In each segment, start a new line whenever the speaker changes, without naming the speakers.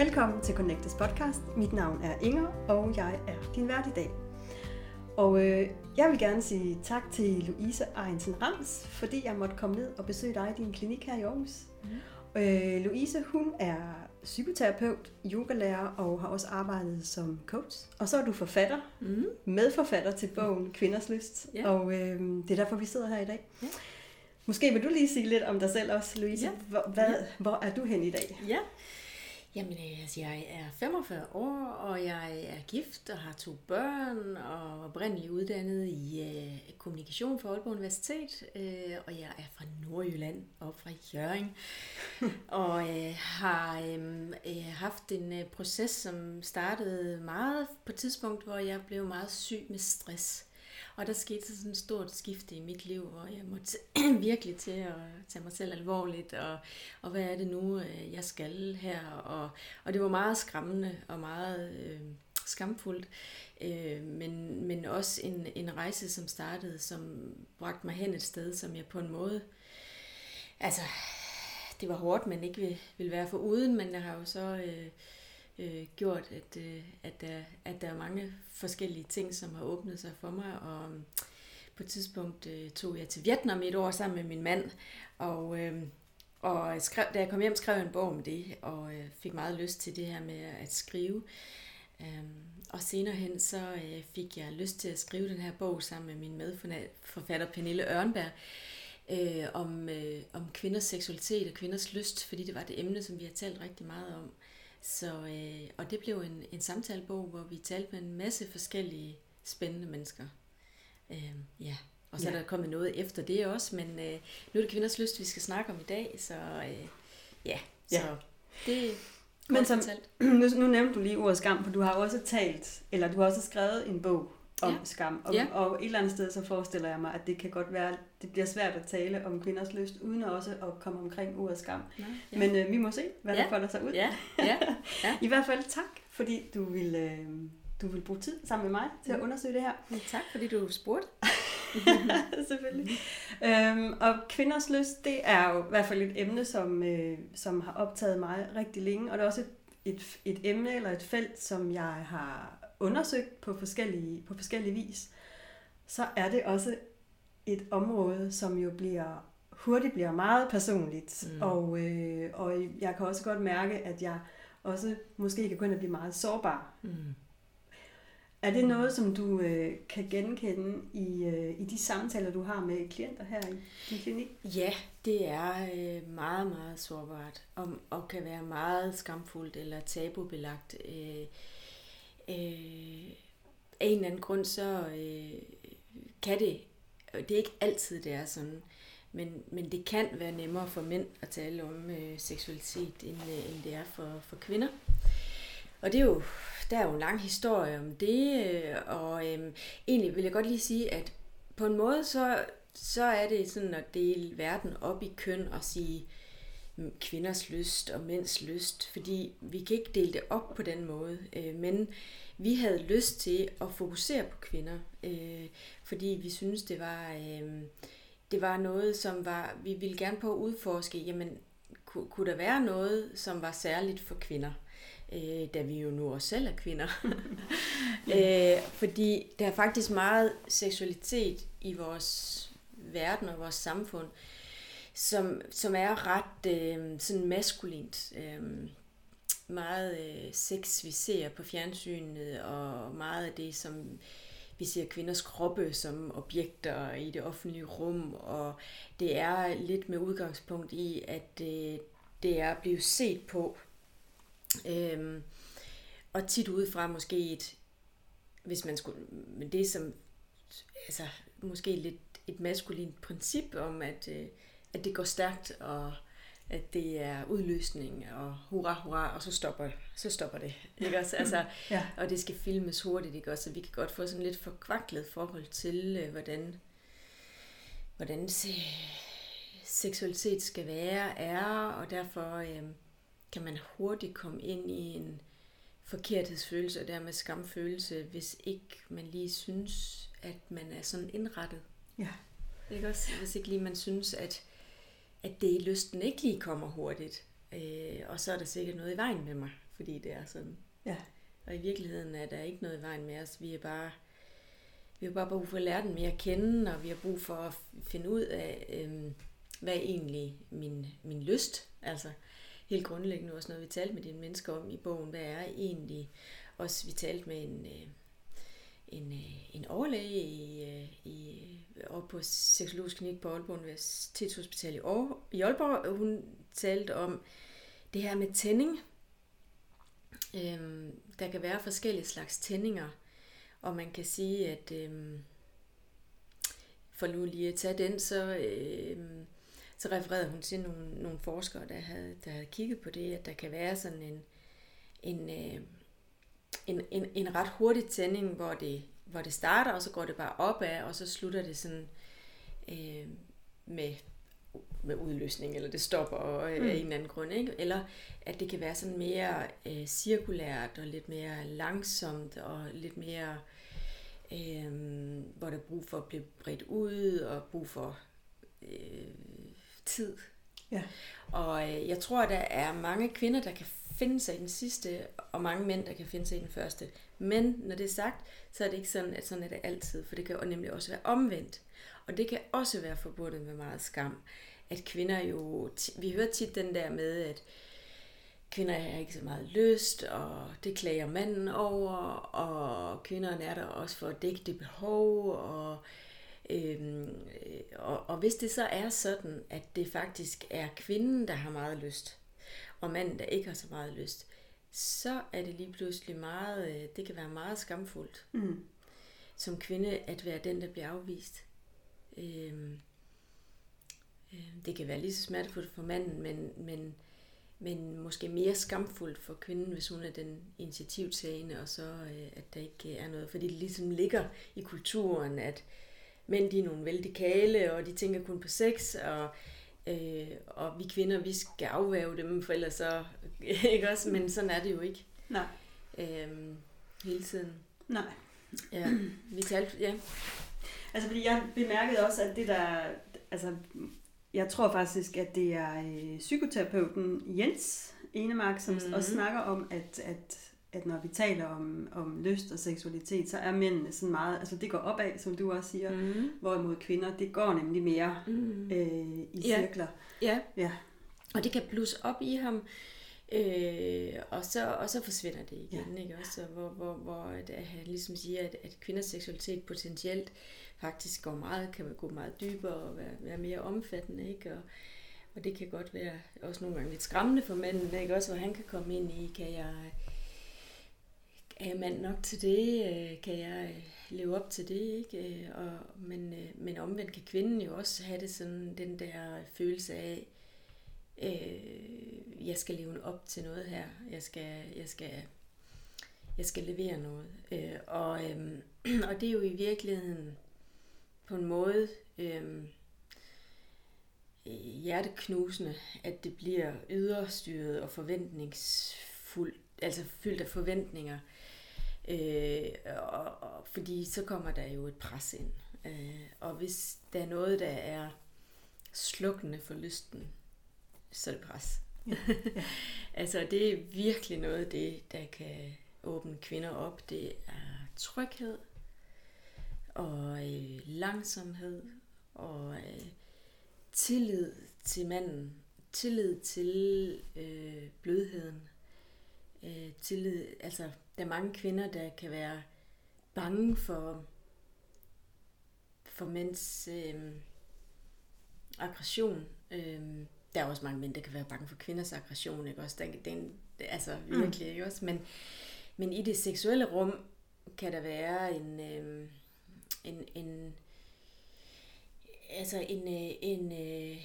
Velkommen til Connectes podcast. Mit navn er Inger, og jeg er din vært i dag. Og øh, jeg vil gerne sige tak til Louise Ejnsen Rams, fordi jeg måtte komme ned og besøge dig i din klinik her i Aarhus. Mm. Øh, Louise, hun er psykoterapeut, yogalærer og har også arbejdet som coach. Og så er du forfatter, mm. medforfatter til bogen Kvinders Lyst. Yeah. Og øh, det er derfor, vi sidder her i dag. Yeah. Måske vil du lige sige lidt om dig selv også, Louise. Ja. Hvor, hvad, ja. hvor er du hen i dag?
Ja, Jamen, altså, jeg er 45 år, og jeg er gift og har to børn, og oprindeligt uddannet i uh, kommunikation for Aalborg Universitet, uh, og jeg er fra Nordjylland, og fra Jørgen, og uh, har uh, haft en uh, proces, som startede meget på et tidspunkt, hvor jeg blev meget syg med stress. Og der skete sådan et stort skifte i mit liv, hvor jeg måtte virkelig til at tage mig selv alvorligt, og, og hvad er det nu, øh, jeg skal her? Og, og det var meget skræmmende og meget øh, skamfuldt, øh, men, men også en, en rejse, som startede, som bragte mig hen et sted, som jeg på en måde, altså, det var hårdt, men ikke ville, ville være for uden, men jeg har jo så... Øh, øh, gjort, at, øh, at, der, at der er mange forskellige ting, som har åbnet sig for mig. Og øhm, på et tidspunkt øh, tog jeg til Vietnam et år sammen med min mand, og, øh, og skrev, da jeg kom hjem, skrev jeg en bog om det, og øh, fik meget lyst til det her med at skrive. Um, og senere hen, så øh, fik jeg lyst til at skrive den her bog sammen med min medforfatter Pernille Ørnberg, øh, om, øh, om kvinders seksualitet og kvinders lyst, fordi det var det emne, som vi har talt rigtig meget om. Så, øh, og det blev en, en samtalebog, hvor vi talte med en masse forskellige spændende mennesker. Øh, ja. Og så ja. er der kommet noget efter det også, men øh, nu er det kvinders lyst, vi skal snakke om i dag, så øh, ja, så ja. det
men som, nu, nu nævnte du lige ordet skam, for du har også talt, eller du har også skrevet en bog om ja. skam. Og, ja. og et eller andet sted, så forestiller jeg mig, at det kan godt være, det bliver svært at tale om kvinders lyst, uden også at komme omkring ordet skam. Ja. Ja. Men øh, vi må se, hvad ja. der folder sig ud. Ja. Ja. Ja. I hvert fald tak, fordi du vil, øh, du vil bruge tid sammen med mig til at undersøge det her.
Ja, tak, fordi du spurgte.
Selvfølgelig. Øhm, og kvinders lyst, det er jo i hvert fald et emne, som, øh, som har optaget mig rigtig længe, og det er også et, et, et emne eller et felt, som jeg har undersøgt på forskellige, på forskellige vis, så er det også et område, som jo bliver hurtigt bliver meget personligt. Mm. Og, øh, og jeg kan også godt mærke, at jeg også måske kan gå ind og blive meget sårbar. Mm. Er det noget, som du øh, kan genkende i, øh, i de samtaler, du har med klienter her i din klinik?
Ja, det er øh, meget, meget sårbart, og, og kan være meget skamfuldt eller tabubelagt. Øh, øh, af en eller anden grund, så øh, kan det, Øh, det er ikke altid, det er sådan, men, men det kan være nemmere for mænd at tale om øh, seksualitet, end, øh, end det er for, for kvinder. Og det er jo, der er jo en lang historie om det, øh, og øh, egentlig vil jeg godt lige sige, at på en måde, så, så er det sådan at dele verden op i køn og sige, kvinders lyst og mænds lyst, fordi vi kan ikke dele det op på den måde. Øh, men vi havde lyst til at fokusere på kvinder, øh, fordi vi synes det var øh, det var noget, som var vi ville gerne på at udforske. Jamen, kunne, kunne der være noget, som var særligt for kvinder? øh, da vi jo nu også selv er kvinder. øh, fordi der er faktisk meget seksualitet i vores verden og vores samfund, som, som er ret øh, sådan maskulint. Øh, meget øh, sex, vi ser på fjernsynet, og meget af det, som vi ser kvinders kroppe som objekter i det offentlige rum, og det er lidt med udgangspunkt i, at øh, det er blevet set på, øh, og tit udefra måske et, hvis man skulle, men det som, altså måske lidt et maskulint princip om, at øh, at det går stærkt, og at det er udløsning, og hurra, hurra, og så stopper, så stopper det. Ikke også? Altså, ja. Og det skal filmes hurtigt, ikke også? Så vi kan godt få sådan lidt forkvaklet forhold til, øh, hvordan, hvordan seksualitet skal være, er, og derfor øh, kan man hurtigt komme ind i en forkerthedsfølelse, og dermed skamfølelse, hvis ikke man lige synes, at man er sådan indrettet. Ja. Ikke også? Hvis ikke lige man synes, at at det i lysten ikke lige kommer hurtigt. Øh, og så er der sikkert noget i vejen med mig, fordi det er sådan.
Ja.
Og i virkeligheden er der ikke noget i vejen med os. Vi er bare, vi har bare brug for at lære den mere at kende, og vi har brug for at finde ud af, øhm, hvad er egentlig min, min lyst. Altså helt grundlæggende også noget, vi talte med dine mennesker om i bogen. Hvad er egentlig? Også vi talte med en, øh, en, øh, en overlæge i, øh, i, øh, op på Seksologisk Klinik på Aalborg Universitetshospital i, i Aalborg. Hun talte om det her med tænding. Øhm, der kan være forskellige slags tændinger, og man kan sige, at øhm, for nu lige at tage den, så, øhm, så refererede hun til nogle, nogle forskere, der havde, der havde kigget på det, at der kan være sådan en, en, øh, en, en, en ret hurtig tænding, hvor det, hvor det starter, og så går det bare opad, og så slutter det sådan øh, med med udløsning, eller det stopper øh, mm. af en eller anden grund, ikke? Eller at det kan være sådan mere øh, cirkulært, og lidt mere langsomt, og lidt mere, øh, hvor der er brug for at blive bredt ud, og brug for øh, tid.
Ja.
Og øh, jeg tror, der er mange kvinder, der kan finde sig i den sidste, og mange mænd, der kan finde sig i den første. Men når det er sagt, så er det ikke sådan, at sådan er det altid, for det kan jo nemlig også være omvendt. Og det kan også være forbundet med meget skam. At kvinder jo, vi hører tit den der med, at kvinder har ikke så meget lyst, og det klager manden over, og kvinderne er der også for at dække det behov, og, øhm, øh, og, og hvis det så er sådan, at det faktisk er kvinden, der har meget lyst, og manden, der ikke har så meget lyst, så er det lige pludselig meget, øh, det kan være meget skamfuldt
mm.
som kvinde at være den, der bliver afvist. Øhm, øh, det kan være lige så smertefuldt for manden, men, men, men måske mere skamfuldt for kvinden, hvis hun er den initiativtagende, og så øh, at der ikke er noget, fordi det ligesom ligger i kulturen, at mænd de er nogle vældig kale, og de tænker kun på sex, og Øh, og vi kvinder, vi skal afvæve dem, for ellers så, ikke også? Men sådan er det jo ikke.
Nej.
Øhm, hele tiden.
Nej.
Ja, vi talte, ja.
Altså, fordi jeg bemærkede også, at det der, altså, jeg tror faktisk, at det er øh, psykoterapeuten Jens Enemark, som mm-hmm. også snakker om, at, at at når vi taler om, om lyst og seksualitet, så er mændene sådan meget, altså det går opad, som du også siger,
mm.
hvorimod kvinder, det går nemlig mere
mm.
øh, i
ja.
cirkler.
Ja.
ja,
og det kan blusse op i ham, øh, og, så, og så forsvinder det igen, ja. ikke også? Hvor, hvor, hvor at, at han ligesom siger, at, at kvinders seksualitet potentielt faktisk går meget, kan gå meget dybere og være, være mere omfattende, ikke? Og, og det kan godt være også nogle gange lidt skræmmende for manden, ikke også? Hvor han kan komme ind i, kan jeg er jeg mand nok til det? Øh, kan jeg øh, leve op til det? Ikke? Øh, og, men, men omvendt kan kvinden jo også have det sådan, den der følelse af, øh, jeg skal leve op til noget her. Jeg skal, jeg skal, jeg skal levere noget. Øh, og, øh, og det er jo i virkeligheden på en måde øh, hjerteknusende, at det bliver yderstyret og forventningsfuldt, altså fyldt af forventninger. Øh, og, og, fordi så kommer der jo et pres ind. Øh, og hvis der er noget, der er slukkende for lysten, så er det pres. Ja. Ja. altså det er virkelig noget af det, der kan åbne kvinder op. Det er tryghed og øh, langsomhed og øh, tillid til manden. Tillid til øh, blødheden. Øh, tillid, altså der er mange kvinder, der kan være bange for, for mænds øh, aggression. Øh, der er også mange mænd, der kan være bange for kvinders aggression, ikke også? Den, den, altså virkelig, mm. ikke også? Men, men i det seksuelle rum kan der være en, øh, en, en altså en, øh, en øh,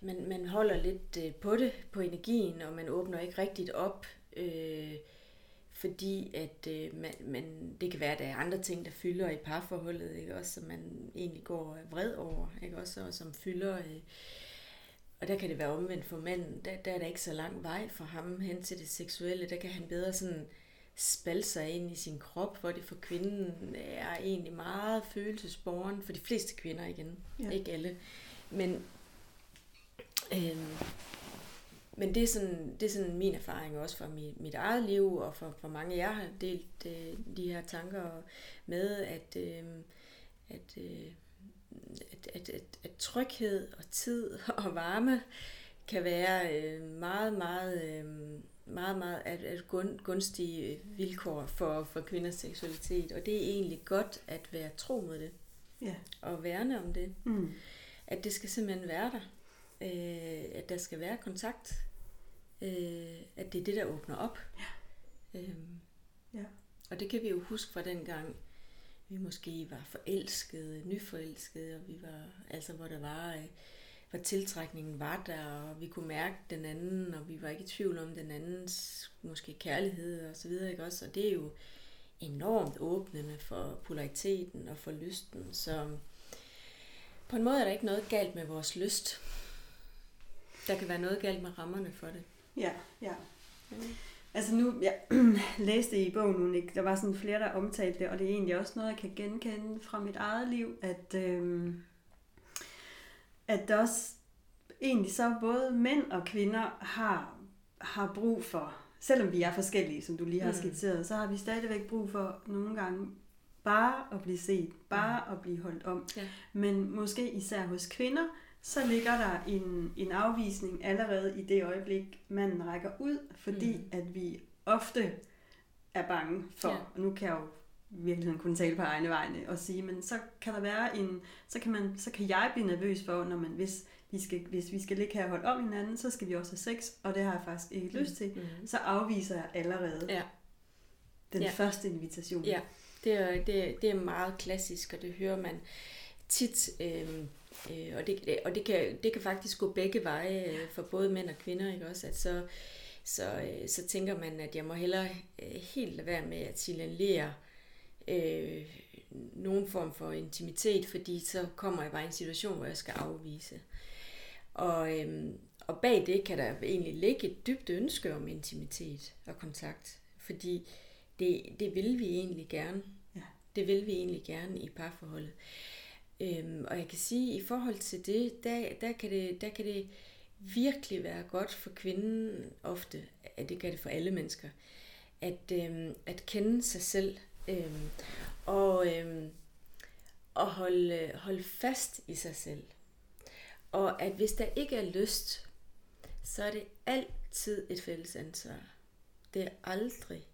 man, man holder lidt øh, på det, på energien, og man åbner ikke rigtigt op. Øh, fordi at øh, man, man, det kan være, at der er andre ting, der fylder i parforholdet, ikke? Også, som man egentlig går vred over, ikke? Også, og som fylder... Øh, og der kan det være omvendt for manden. Der, der er der ikke så lang vej for ham hen til det seksuelle. Der kan han bedre sådan spalte sig ind i sin krop, hvor det for kvinden er egentlig meget følelsesborgen. For de fleste kvinder igen, ja. ikke alle. Men, øh, men det er, sådan, det er sådan min erfaring også fra mit, mit eget liv, og for, for mange jeg har delt øh, de her tanker med, at, øh, at, øh, at, at, at, at tryghed og tid og varme kan være øh, meget, meget, øh, meget, meget at, at gunstige vilkår for, for kvinders seksualitet. Og det er egentlig godt at være tro mod det. Ja. Og værne om det. Mm. At det skal simpelthen være der. Øh, at der skal være kontakt. Øh, at det er det, der åbner op. Ja. Øh, ja. Og det kan vi jo huske fra den gang, vi måske var forelskede, nyforelskede, og vi var, altså hvor der var, øh, hvor tiltrækningen var der, og vi kunne mærke den anden, og vi var ikke i tvivl om den andens måske kærlighed og så videre, ikke også? Og det er jo enormt åbnende for polariteten og for lysten, så på en måde er der ikke noget galt med vores lyst. Der kan være noget galt med rammerne for det.
Ja, ja. Mm. Altså nu, jeg læste i bogen, nu, ikke? der var sådan flere, der omtalte det, og det er egentlig også noget, jeg kan genkende fra mit eget liv, at, øhm, at der også egentlig så både mænd og kvinder har, har brug for, selvom vi er forskellige, som du lige har mm. skitseret, så har vi stadigvæk brug for nogle gange bare at blive set, bare mm. at blive holdt om. Ja. Men måske især hos kvinder, så ligger der en, en afvisning allerede i det øjeblik, manden rækker ud, fordi mm. at vi ofte er bange for, ja. og nu kan jeg jo virkeligheden kunne tale på egne vegne og sige, men så kan der være en, så kan, man, så kan jeg blive nervøs for, når man, hvis vi skal, hvis vi skal ligge her og holde om hinanden, så skal vi også have sex, og det har jeg faktisk ikke mm. lyst til, mm. så afviser jeg allerede ja. den ja. første invitation.
Ja, det er, det, det er meget klassisk, og det hører man tit, øh, øh, og, det, og det, kan, det kan faktisk gå begge veje øh, for både mænd og kvinder, ikke også, at så, så, øh, så tænker man, at jeg må hellere øh, helt lade være med at signalere øh, nogen form for intimitet, fordi så kommer jeg bare i en situation, hvor jeg skal afvise. Og, øh, og bag det kan der egentlig ligge et dybt ønske om intimitet og kontakt, fordi det, det vil vi egentlig gerne. Ja. Det vil vi egentlig gerne i parforholdet. Øhm, og jeg kan sige, at i forhold til det, der, der, kan det, der kan det virkelig være godt for kvinden ofte, at det gør det for alle mennesker, at, øhm, at kende sig selv øhm, og, øhm, og holde, holde fast i sig selv. Og at hvis der ikke er lyst, så er det altid et fælles ansvar. Det er aldrig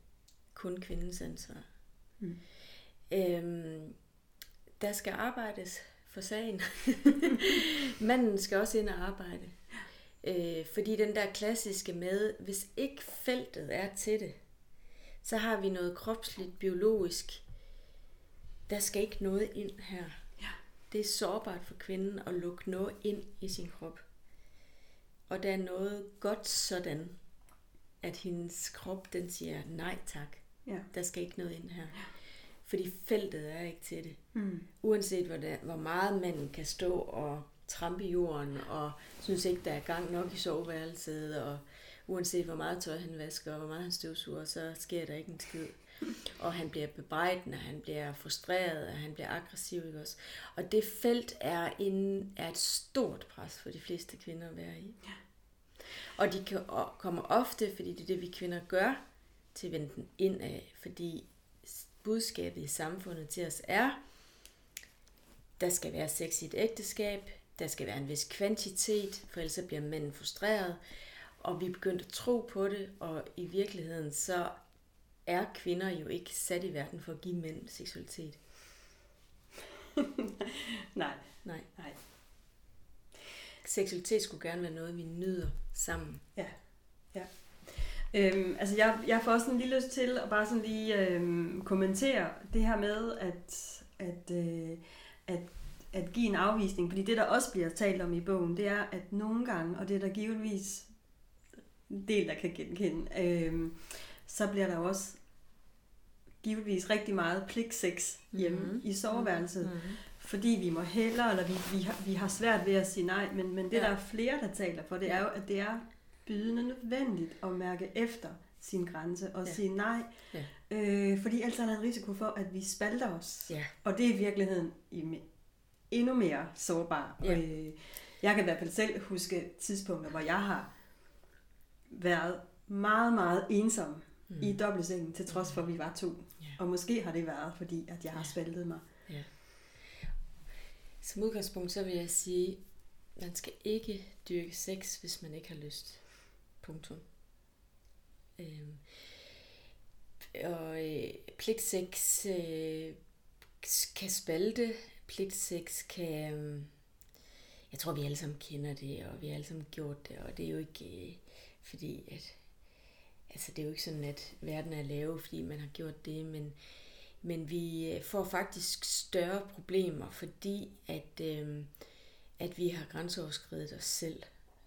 kun kvindens ansvar. Mm. Øhm, der skal arbejdes for sagen. Manden skal også ind og arbejde. Øh, fordi den der klassiske med, hvis ikke feltet er til det, så har vi noget kropsligt, biologisk. Der skal ikke noget ind her. Ja. Det er sårbart for kvinden at lukke noget ind i sin krop. Og der er noget godt sådan, at hendes krop den siger nej tak. Ja. Der skal ikke noget ind her. Ja. Fordi feltet er ikke til det. Mm. Uanset hvor, det, hvor meget man kan stå og trampe i jorden, og synes ikke, der er gang nok i soveværelset, og uanset hvor meget tøj han vasker, og hvor meget han støvsuger, så sker der ikke en skid. Og han bliver bebrejdende, han bliver frustreret, og han bliver aggressiv. Ikke også? Og det felt er, en, er et stort pres for de fleste kvinder at være i. Ja. Og de kan, kommer ofte, fordi det er det, vi kvinder gør, til at vende den indad, fordi budskabet i samfundet til os er, der skal være sex i et ægteskab, der skal være en vis kvantitet, for ellers bliver mænden frustreret, og vi er begyndt at tro på det, og i virkeligheden så er kvinder jo ikke sat i verden for at give mænd seksualitet.
nej.
Nej. Nej. Seksualitet skulle gerne være noget, vi nyder sammen.
Ja. Ja. Øhm, altså jeg, jeg får også en lille lyst til at bare sådan lige øhm, kommentere det her med, at, at, øh, at, at give en afvisning. Fordi det, der også bliver talt om i bogen, det er, at nogle gange, og det er der givetvis en del, der kan genkende, øhm, så bliver der også givetvis rigtig meget pligtsex hjemme mm-hmm. i soveværelset. Mm-hmm. Fordi vi må hellere, eller vi, vi, har, vi har svært ved at sige nej, men, men det ja. der er flere, der taler for, det er jo, at det er bydende nødvendigt at mærke efter sin grænse og ja. sige nej. Ja. Øh, fordi ellers er der en risiko for, at vi spalter os. Ja. Og det er i virkeligheden endnu mere sårbar. Ja. Øh, jeg kan i hvert fald selv huske tidspunkter, hvor jeg har været meget, meget ensom mm. i dobbeltsengen, til trods for, at vi var to. Yeah. Og måske har det været, fordi at jeg har spaltet mig. Ja.
Som udgangspunkt, så vil jeg sige, man skal ikke dyrke sex, hvis man ikke har lyst. Punktum. Øh, Og øh, pligtsex øh, kan spalte. Pligtsex kan... Øh, jeg tror, vi alle sammen kender det, og vi har alle sammen gjort det, og det er jo ikke øh, fordi, at... Altså, det er jo ikke sådan, at verden er lave, fordi man har gjort det, men, men vi øh, får faktisk større problemer, fordi at, øh, at vi har grænseoverskrevet os selv,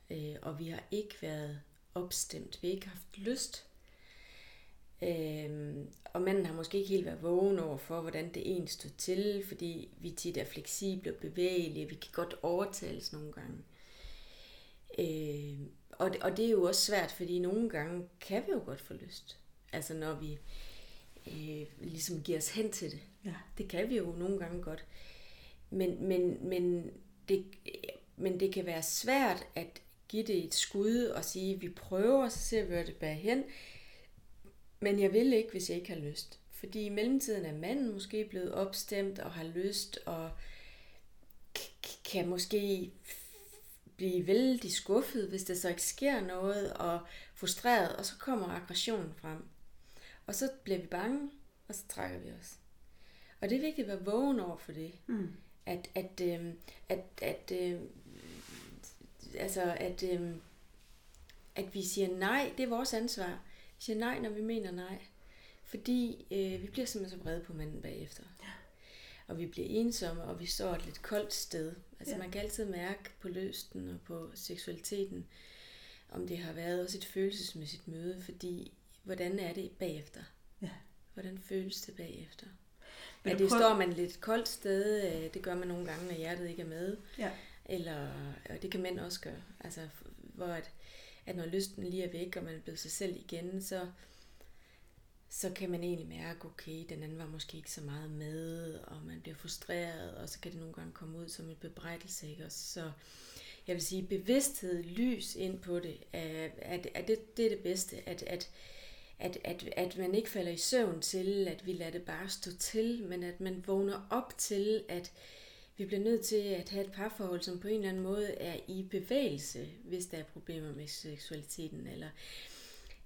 øh, og vi har ikke været opstemt. Vi har ikke haft lyst Øhm, og manden har måske ikke helt været vågen over for, hvordan det egentlig stod til, fordi vi tit er fleksible og bevægelige, vi kan godt overtales nogle gange. Øhm, og, det, og det er jo også svært, fordi nogle gange kan vi jo godt få lyst. Altså når vi øh, ligesom giver os hen til det. Ja. Det kan vi jo nogle gange godt. Men, men, men, det, men det kan være svært at give det et skud og sige, vi prøver, så ser vi, hvor det bærer hen. Men jeg vil ikke, hvis jeg ikke har lyst. Fordi i mellemtiden er manden måske blevet opstemt og har lyst og kan måske blive vældig skuffet, hvis der så ikke sker noget, og frustreret, og så kommer aggressionen frem. Og så bliver vi bange, og så trækker vi os. Og det er vigtigt at være vågen over for det. Mm. At, at, øh, at, at, øh, altså, at, øh, at vi siger nej, det er vores ansvar. Vi siger nej, når vi mener nej. Fordi øh, vi bliver simpelthen så vrede på manden bagefter. Ja. Og vi bliver ensomme, og vi står et lidt koldt sted. Altså ja. man kan altid mærke på løsten og på seksualiteten, om det har været også et følelsesmæssigt møde, fordi hvordan er det bagefter? Ja. Hvordan føles det bagefter? Vil ja, det prøve... står man lidt koldt sted, øh, det gør man nogle gange, når hjertet ikke er med. Ja. Eller, og det kan mænd også gøre. Altså, hvor at, at når lysten lige er væk, og man er blevet sig selv igen, så, så kan man egentlig mærke, okay, den anden var måske ikke så meget med, og man bliver frustreret, og så kan det nogle gange komme ud som en bebrejdelse, ikke? Og så jeg vil sige, bevidsthed, lys ind på det, er, er, er det, det er det bedste, at, at, at, at, at man ikke falder i søvn til, at vi lader det bare stå til, men at man vågner op til, at vi bliver nødt til at have et parforhold, som på en eller anden måde er i bevægelse, hvis der er problemer med seksualiteten, eller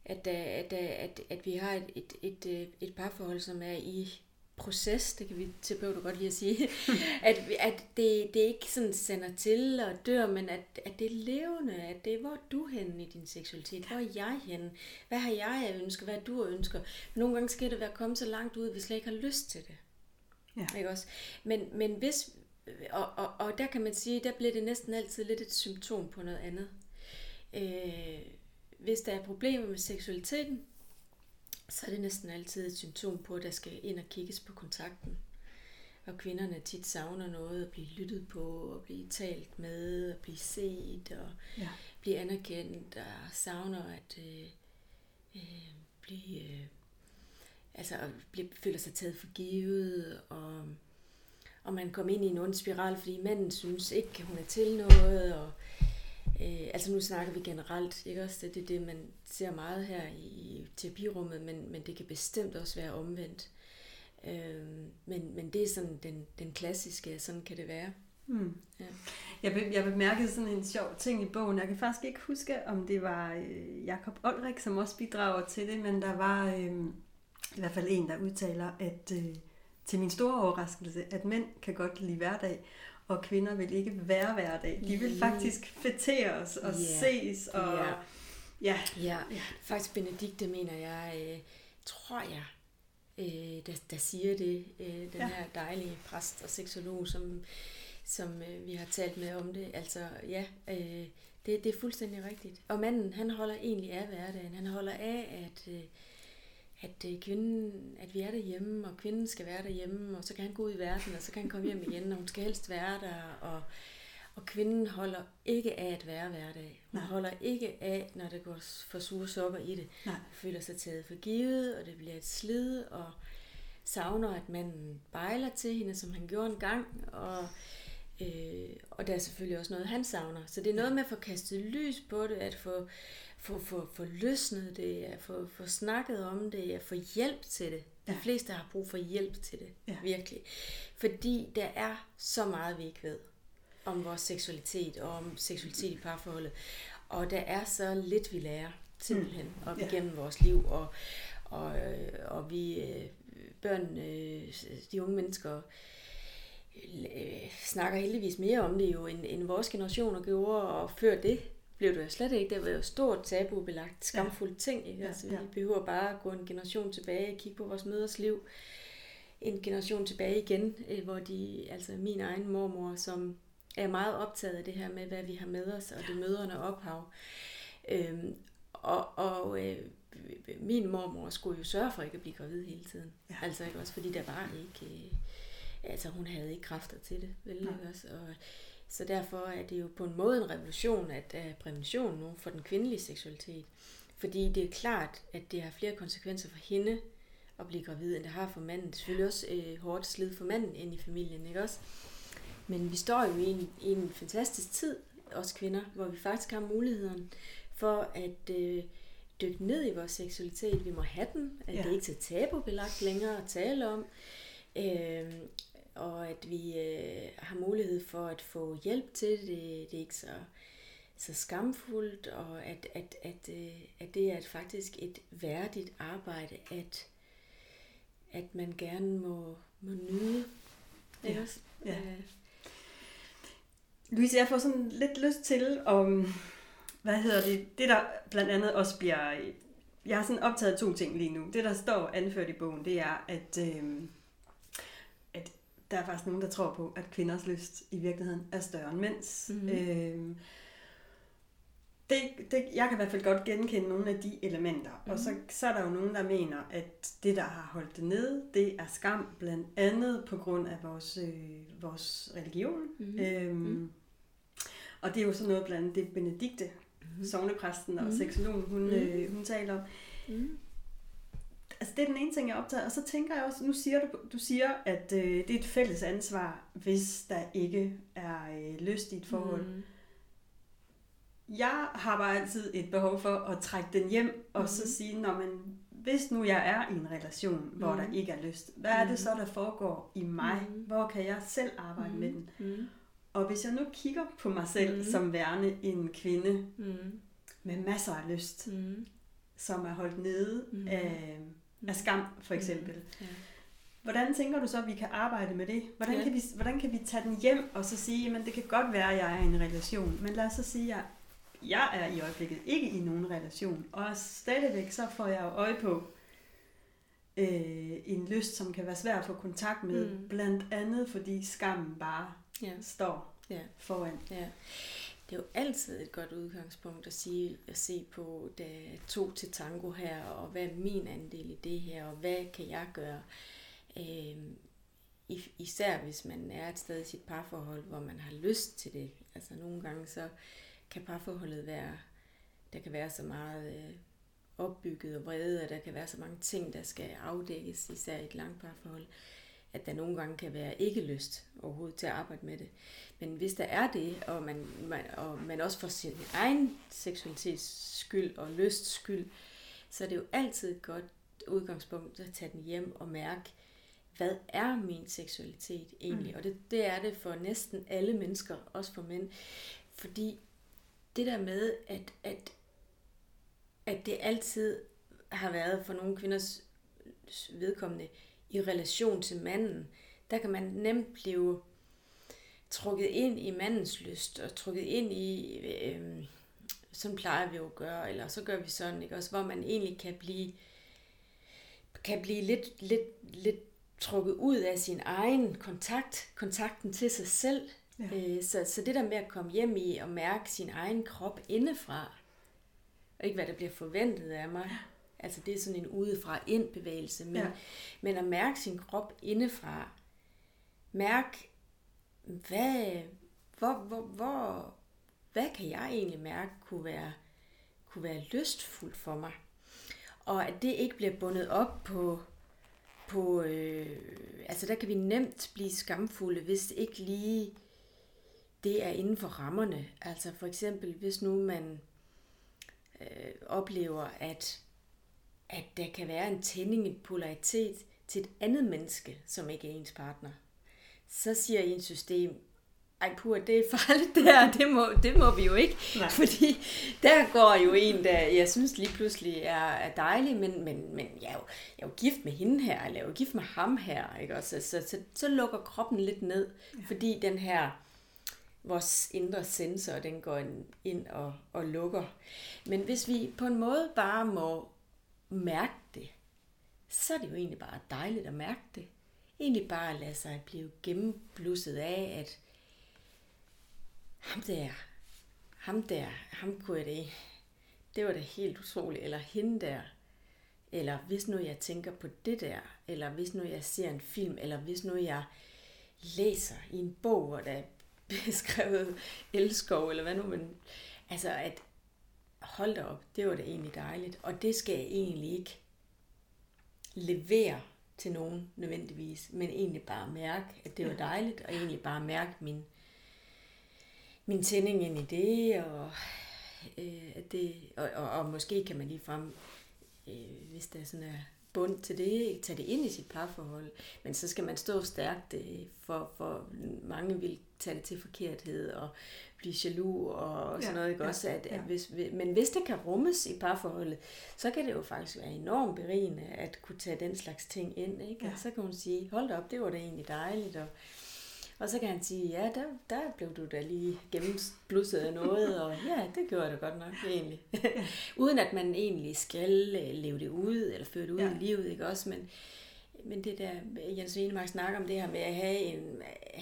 at, at, at, at vi har et, et, et, et parforhold, som er i proces, det kan vi terapeuter godt lige at sige, at, at det, det ikke sådan sender til og dør, men at, at det er levende, at det er, hvor er du henne i din seksualitet, hvor er jeg henne, hvad har jeg ønsker, hvad du ønsker. Nogle gange skal det være kommet så langt ud, hvis jeg ikke har lyst til det. Ja. Ikke også? Men, men hvis, og, og, og der kan man sige, der bliver det næsten altid lidt et symptom på noget andet. Øh, hvis der er problemer med seksualiteten, så er det næsten altid et symptom på, at der skal ind og kigges på kontakten. Og kvinderne tit savner noget at blive lyttet på, og blive talt med, og blive set, og ja. blive anerkendt, og savner at øh, øh, blive, øh, altså at blive, føler sig taget for givet, og og man kom ind i en ond spiral, fordi manden synes ikke, hun er til noget, og øh, altså nu snakker vi generelt, ikke også, det er det, man ser meget her i terapirummet, men, men det kan bestemt også være omvendt. Øh, men, men det er sådan den, den klassiske, sådan kan det være. Mm.
Ja. Jeg, be, jeg bemærkede sådan en sjov ting i bogen. Jeg kan faktisk ikke huske, om det var øh, Jakob Olrik, som også bidrager til det, men der var øh, i hvert fald en, der udtaler, at øh, til min store overraskelse, at mænd kan godt lide hverdag, og kvinder vil ikke være hverdag. De vil faktisk fætere os og yeah. ses. Og,
yeah. ja. Ja. ja, faktisk Benedikte mener jeg, øh, tror jeg, øh, der, der siger det, øh, den ja. her dejlige præst og seksolog, som, som øh, vi har talt med om det. Altså ja, øh, det, det er fuldstændig rigtigt. Og manden, han holder egentlig af hverdagen. Han holder af, at... Øh, at øh, kvinden, at vi er derhjemme, og kvinden skal være derhjemme, og så kan han gå ud i verden, og så kan han komme hjem igen, og hun skal helst være der, og, og kvinden holder ikke af at være hverdag. Hun Nej. holder ikke af, når det går for sure sukker i det. Nej. Hun føler sig taget for givet, og det bliver et slid, og savner, at manden bejler til hende, som han gjorde en gang, og, øh, og der er selvfølgelig også noget, han savner. Så det er noget med at få kastet lys på det, at få få, få, få løsnet det, at få, få snakket om det, at få hjælp til det. De
Ja.
fleste har brug for hjælp til det,
Ja.
virkelig. Fordi der er så meget, vi ikke ved om vores seksualitet og om seksualitet i parforholdet. Og der er så lidt, vi lærer simpelthen op
Ja.
igennem vores liv. Og, og, øh, og vi øh, børn, øh, de unge mennesker, snakker heldigvis mere om det jo, end, end vores generationer gjorde, og før det blev det jo slet ikke. Det var jo stort tabubelagt, skamfuldt ting. Ikke?
Ja,
Altså,
ja.
Vi behøver bare at gå en generation tilbage og kigge på vores mødres liv. En generation tilbage igen, øh, hvor de, altså min egen mormor, som er meget optaget af det her med, hvad vi har med os, og det mødrene ophav. Øhm, og og øh, min mormor skulle jo sørge for ikke at blive gravid hele tiden.
Ja.
Ja. Altså ikke også, fordi der var ikke, øh, altså hun havde ikke kræfter til det, vel ikke også? Og, så derfor er det jo på en måde en revolution at af prævention nu for den kvindelige seksualitet. Fordi det er klart, at det har flere konsekvenser for hende at blive gravid, end det har for manden. Det er selvfølgelig også øh, hårdt slid for manden ind i familien, ikke også? Men vi står jo i en, i en fantastisk tid, os kvinder, hvor vi faktisk har muligheden for at øh, dykke ned i vores seksualitet. Vi må have den. At
Ja.
Det er ikke så tabubelagt længere at tale om. Øh, og at vi øh, har mulighed for at få hjælp til det. Det, er ikke så, så skamfuldt, og at, at, at, øh, at det er faktisk et værdigt arbejde, at, at man gerne må, må nyde.
Ja.
også?
Ja.
Øh,
Louise, jeg får sådan lidt lyst til om, hvad hedder det, det der blandt andet også bliver, jeg har sådan optaget to ting lige nu. Det der står anført i bogen, det er, at, øh, at der er faktisk nogen, der tror på, at kvinders lyst i virkeligheden er større end mænds.
Mhm.
Øh, det, det, jeg kan i hvert fald godt genkende nogle af de elementer. Mm. Og så, så er der jo nogen, der mener, at det, der har holdt det nede, det er skam, blandt andet på grund af vores, øh, vores religion.
Mhm.
Øhm,
Mhm.
Og det er jo sådan noget blandt andet det Benedikte, mm. sovnepræsten og
Mhm.
seksologen, hun,
Mhm.
øh, hun taler om.
mm.
Altså det er den ene ting, jeg er optaget. Og så tænker jeg også, nu siger du, du siger, at øh, det er et fælles ansvar, hvis der ikke er øh, lyst i et forhold. Mm.
Mm.
Jeg har bare altid et behov for at trække den hjem, og så
Mhm.
sige, når man, hvis nu jeg er i en relation, hvor
Mhm.
der ikke er lyst, hvad er det
Mhm.
så, der foregår i mig?
Mhm.
Hvor kan jeg selv arbejde med den?
Mm.
Og hvis jeg nu kigger på mig selv
Mhm.
som værende en kvinde
Mm.
med masser af lyst,
Mm.
som er holdt nede
Mhm.
af, af skam for eksempel.
Ja.
Hvordan tænker du så, at vi kan arbejde med det? Hvordan,
Ja.
kan, vi, hvordan kan vi tage den hjem og så sige, at det kan godt være, at jeg er i en relation, men lad os så sige, at jeg er i øjeblikket ikke i nogen relation, og stadigvæk så får jeg øje på øh, en lyst, som kan være svær at få kontakt med,
Mm.
blandt andet fordi skammen bare
Ja.
står
Ja.
foran.
Ja. Det er jo altid et godt udgangspunkt at, sige, at se på, der er to til tango her, og hvad er min andel i det her, og hvad kan jeg gøre? Øhm, især hvis man er et sted i sit parforhold, hvor man har lyst til det. Altså nogle gange så kan parforholdet være, der kan være så meget øh, opbygget og vrede, og der kan være så mange ting, der skal afdækkes, især i et langt parforhold, at der nogle gange kan være ikke lyst overhovedet til at arbejde med det. Men hvis der er det, og man, man, og man også for sin egen seksualitets skyld og lyst skyld, så er det jo altid et godt udgangspunkt at tage den hjem og mærke, hvad er min seksualitet egentlig? Mm. Og det, det er det for næsten alle mennesker, også for mænd. Fordi det der med, at, at, at det altid har været for nogle kvinders vedkommende i relation til manden, der kan man nemt blive trukket ind i mandens lyst, og trukket ind i, øh, sådan plejer vi jo at gøre, eller så gør vi sådan, ikke? Også hvor man egentlig kan blive, kan blive lidt, lidt, lidt trukket ud af sin egen kontakt, kontakten til sig selv.
Ja.
Øh, så, så det der med at komme hjem i og mærke sin egen krop indefra, og ikke hvad der bliver forventet af mig, altså det er sådan en udefra ind bevægelse, men,
Ja.
ja. men at mærke sin krop indefra, mærk, hvad, hvor, hvor, hvor, hvad kan jeg egentlig mærke kunne være, kunne være lystfuldt for mig? Og at det ikke bliver bundet op på, på øh, altså der kan vi nemt blive skamfulde, hvis ikke lige det er inden for rammerne. Altså for eksempel, hvis nu man øh, oplever, at, at der kan være en tænding, en polaritet til et andet menneske, som ikke er ens partner, så siger ens system, ej pur, det er farligt der, det må, det må vi jo ikke. Nej. Fordi der går jo en, der jeg synes lige pludselig er, er dejlig, men, men, men jeg, er jo, jeg er jo gift med hende her, eller jeg er jo gift med ham her, ikke? Og så, så, så, så lukker kroppen lidt ned, ja. fordi den her, vores indre sensor, den går ind og, og lukker. Men hvis vi på en måde bare må mærke det, så er det jo egentlig bare dejligt at mærke det. Egentlig bare at lade sig blive gennemblusset af, at ham der, ham der, ham kunne jeg det, det var da helt utroligt, eller hende der, eller hvis nu jeg tænker på det der, eller hvis nu jeg ser en film, eller hvis nu jeg læser i en bog, hvor der er beskrevet elskov, eller hvad nu, men altså at hold da op, det var da egentlig dejligt, og det skal jeg egentlig ikke levere til nogen nødvendigvis, men egentlig bare mærke, at det var dejligt, og egentlig bare mærke min, min tænding ind i det, og, øh, det, og, og, og måske kan man lige frem, øh, hvis der sådan er bund til det, tage det ind i sit parforhold. Men så skal man stå stærkt, øh, for, for mange vil tage det til forkerthed og blive jaloux og sådan ja, noget. Ikke? Ja, Også at, ja. at hvis, men hvis det kan rummes i parforholdet, så kan det jo faktisk være enormt berigende at kunne tage den slags ting ind. Ikke? Ja. Så kan hun sige, hold da op, det var da egentlig dejligt. Og, og så kan han sige, ja, der, der blev du da lige gennemblusset af noget, og ja, det gjorde jeg da godt nok egentlig. Uden at man egentlig skal øh, leve det ud, eller føre det ud ja. i livet, ikke også? Men, men det der, Jens Vinemark snakker om det her med at have en,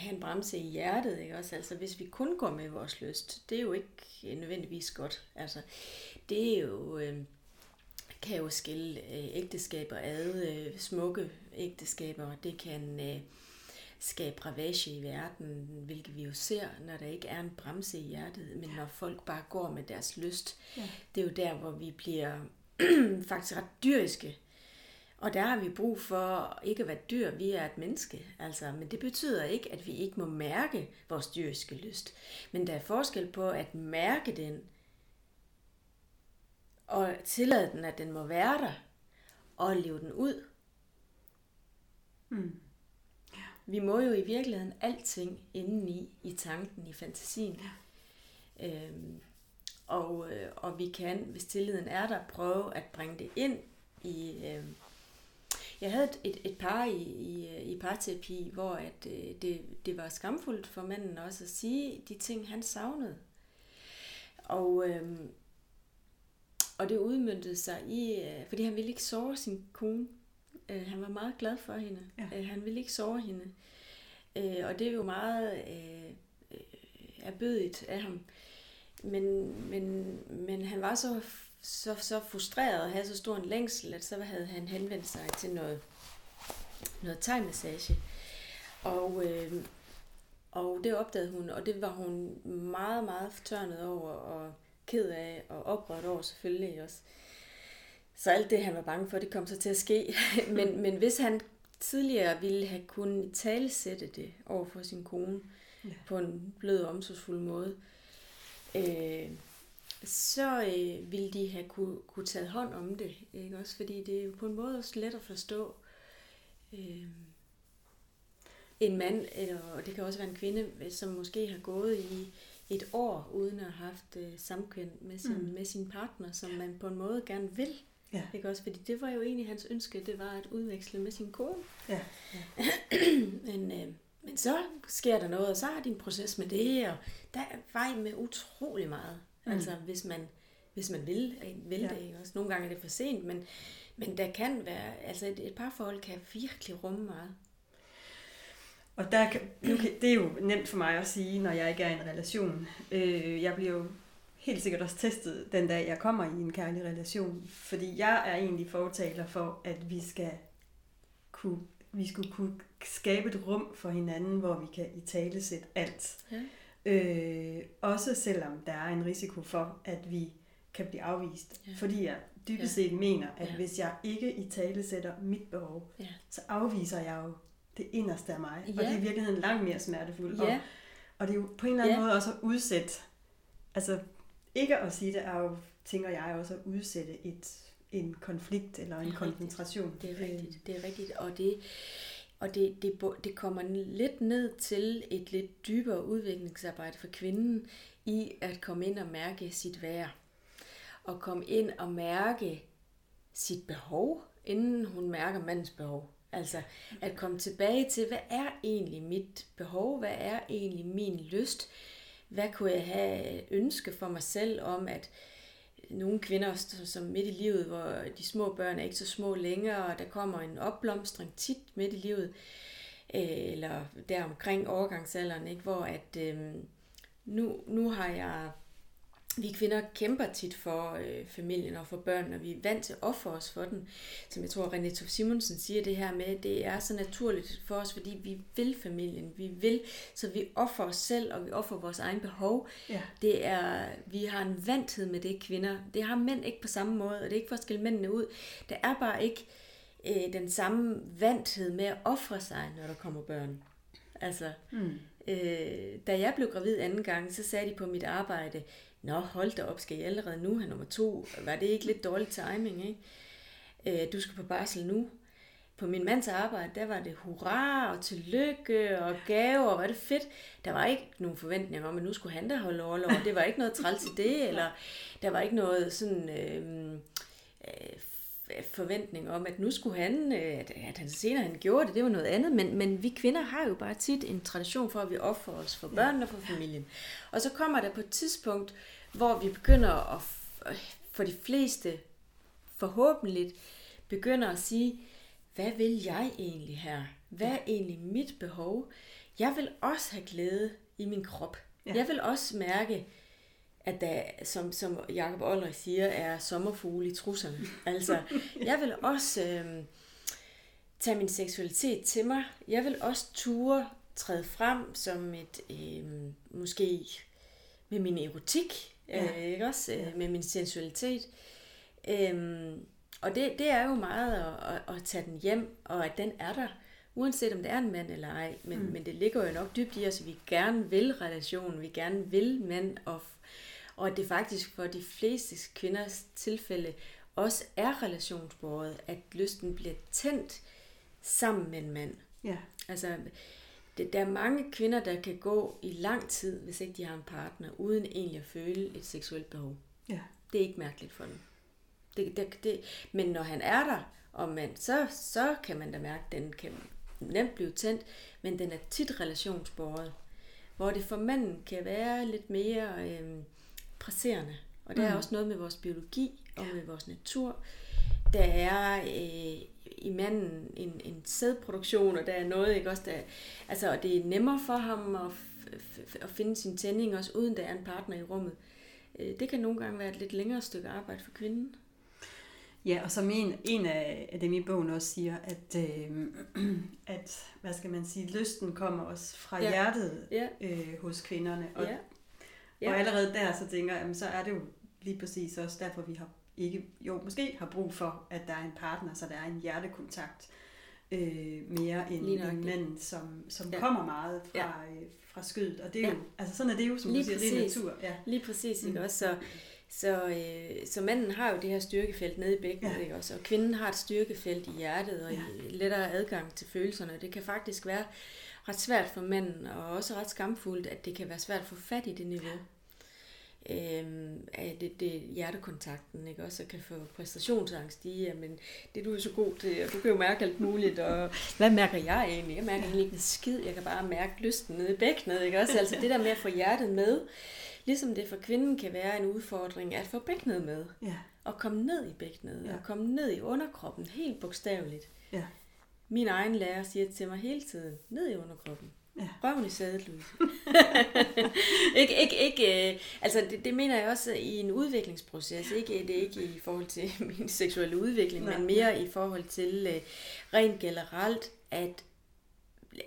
have en bremse i hjertet, ikke også? Altså, hvis vi kun går med vores lyst, det er jo ikke nødvendigvis godt. Altså, det er jo... Øh, kan jo skille øh, ægteskaber ad, øh, smukke ægteskaber, det kan øh, skabe ravage i verden, hvilket vi jo ser, når der ikke er en bremse i hjertet, men når folk bare går med deres lyst. Ja. Det er jo der, hvor vi bliver faktisk ret dyriske. Og der har vi brug for ikke at være dyr, vi er et menneske. Altså, men det betyder ikke, at vi ikke må mærke vores dyriske lyst. Men der er forskel på at mærke den, og tillade den, at den må være der, og leve den ud. Mm. Vi må jo i virkeligheden alting indeni i tanken, i fantasien. Ja. Øhm, og, øh, og vi kan, hvis tilliden er der, prøve at bringe det ind i... Øh, jeg havde et, et, par i, i, i parterapi, hvor at, øh, det, det var skamfuldt for manden også at sige de ting, han savnede. Og, øh, og det udmyndtede sig i, øh, fordi han ville ikke sove sin kone. Øh, han var meget glad for hende. Ja. Øh, han ville ikke sove hende. Øh, og det er jo meget øh, øh, erbødigt af ham. Men, men, men han var så, så, så frustreret og havde så stor en længsel, at så havde han henvendt sig til noget, noget tegmassage. Og, øh, og det opdagede hun, og det var hun meget, meget fortørnet over og ked af og oprørt over selvfølgelig også. Så alt det, han var bange for, det kom så til at ske. men, men hvis han tidligere ville have kunnet talesætte det over for sin kone ja. på en blød og omsorgsfuld måde, øh, så øh, ville de have kunne, kunne tage hånd om det. Ikke? Også fordi det er jo på en måde også let at forstå. Øh, en mand, eller, og det kan også være en kvinde, som måske har gået i et år uden at have haft øh, samkvem med sin, mm. med sin partner, som man på en måde gerne vil. Ja. Ikke også? Fordi det var jo egentlig hans ønske, det var at udveksle med sin kone. Ja. ja. men, øh, men så sker der noget, og så har de en proces med det, og der er vej med utrolig meget. Mm. Altså hvis man, hvis man vil, vil ja. det. Ikke også? Nogle gange er det for sent, men, men der kan være, altså et, et parforhold kan virkelig rumme meget.
Og der kan, det er jo nemt for mig at sige, når jeg ikke er i en relation. Øh, jeg bliver jo helt sikkert også testet den dag, jeg kommer i en kærlig relation. Fordi jeg er egentlig fortaler for, at vi skal kunne, vi skulle kunne skabe et rum for hinanden, hvor vi kan i tale sætte alt. Ja. Øh, også selvom der er en risiko for, at vi kan blive afvist. Ja. Fordi jeg dybest set ja. mener, at ja. hvis jeg ikke i tale sætter mit behov, ja. så afviser jeg jo det inderste af mig. Ja. Og det er i virkeligheden langt mere smertefuldt. Ja. Og, og det er jo på en eller anden ja. måde også at udsætte, altså ikke at sige det er jo tænker jeg også at udsætte et, en konflikt eller en koncentration.
Det er rigtigt, det er rigtigt. Og det, og det, det, det kommer lidt ned til et lidt dybere udviklingsarbejde for kvinden i at komme ind og mærke sit værd. Og komme ind og mærke sit behov, inden hun mærker mandens behov. Altså at komme tilbage til, hvad er egentlig mit behov? Hvad er egentlig min lyst? Hvad kunne jeg have ønske for mig selv om, at nogle kvinder, som midt i livet, hvor de små børn er ikke så små længere, og der kommer en opblomstring tit midt i livet, øh, eller der omkring overgangsalderen, ikke, hvor at øh, nu, nu har jeg vi kvinder kæmper tit for øh, familien og for børnene, og vi er vant til at ofre os for den. Som jeg tror, René Tof Simonsen siger det her med, det er så naturligt for os, fordi vi vil familien. Vi vil, så vi offer os selv, og vi offer vores egen behov. Ja. Det er, vi har en vanthed med det, kvinder. Det har mænd ikke på samme måde, og det er ikke for at skille mændene ud. Der er bare ikke øh, den samme vanthed med at ofre sig, når der kommer børn. Altså, mm. øh, da jeg blev gravid anden gang, så sagde de på mit arbejde, Nå, hold da op, skal I allerede nu have nummer to? Var det ikke lidt dårlig timing, ikke? Øh, du skal på barsel nu. På min mands arbejde, der var det hurra og tillykke og gave, og var det fedt. Der var ikke nogen forventninger om, at nu skulle han da holde overlov. Det var ikke noget træls til det, eller der var ikke noget sådan... Øh, øh, forventning om, at nu skulle han, øh, at han senere han gjorde det, det var noget andet, men, men vi kvinder har jo bare tit en tradition for, at vi offrer os for børnene og for familien. Og så kommer der på et tidspunkt, hvor vi begynder at, for de fleste forhåbentlig, begynder at sige, hvad vil jeg egentlig her? Hvad er egentlig mit behov? Jeg vil også have glæde i min krop. Jeg vil også mærke, at der, som, som Jacob Olrik siger, er sommerfugle i trusserne. Altså, jeg vil også øh, tage min seksualitet til mig. Jeg vil også ture træde frem som et, øh, måske med min erotik, ja. øh, ikke også? Ja. med min sensualitet. Øh, og det, det er jo meget at, at, at tage den hjem, og at den er der, uanset om det er en mand eller ej. Men, mm. men det ligger jo nok dybt i os, at vi gerne vil relationen, vi gerne vil mand, og og at det faktisk for de fleste kvinders tilfælde også er relationsbordet, at lysten bliver tændt sammen med en mand. Ja. Altså, det, der er mange kvinder, der kan gå i lang tid, hvis ikke de har en partner, uden egentlig at føle et seksuelt behov. Ja. Det er ikke mærkeligt for dem. Det, det, det, men når han er der, og man, så, så kan man da mærke, at den kan nemt blive tændt, men den er tit relationsbordet. Hvor det for manden kan være lidt mere... Øh, presserende. Og der mm. er også noget med vores biologi og med vores natur. Der er øh, i manden en, en sædproduktion, og der er noget, ikke også, der, altså, og det er nemmere for ham at, at finde sin tænding, også uden der er en partner i rummet. Øh, det kan nogle gange være et lidt længere stykke arbejde for kvinden.
Ja, og som en, en af dem i bogen også siger, at, øh, at hvad skal man sige, lysten kommer også fra ja. hjertet ja. Øh, hos kvinderne. Og ja. Ja. Og allerede der, så tænker jeg, jamen, så er det jo lige præcis også derfor, vi har ikke, jo, måske har brug for, at der er en partner, så der er en hjertekontakt øh, mere end en mand, som, som ja. kommer meget fra, ja. øh, fra skødet. Og det er ja. jo, altså sådan er det jo, som lige du siger, præcis. det er natur. Ja.
Lige præcis, ikke mm. også? Så, så, øh, så manden har jo det her styrkefelt nede i bækkenet, ja. ikke også? Og kvinden har et styrkefelt i hjertet, og ja. lettere adgang til følelserne. Det kan faktisk være ret svært for manden, og også ret skamfuldt, at det kan være svært at få fat i det niveau. Øhm, af det, det hjertekontakten, ikke? Også kan få præstationsangst i, men det du er så god til, og du kan jo mærke alt muligt, og hvad mærker jeg egentlig? Jeg mærker egentlig ikke en skid, jeg kan bare mærke lysten nede i bækkenet, ikke også? Altså det der med at få hjertet med, ligesom det for kvinden kan være en udfordring at få bækkenet med, ja. og komme ned i bækkenet, ja. og komme ned i underkroppen, helt bogstaveligt. Ja. Min egen lærer siger til mig hele tiden, ned i underkroppen. Ja. Røven i sædet, Louise. ikke, ikke, ikke, øh, altså det, det mener jeg også i en udviklingsproces. Ikke, det er ikke i forhold til min seksuelle udvikling, Nej. men mere i forhold til øh, rent generelt, at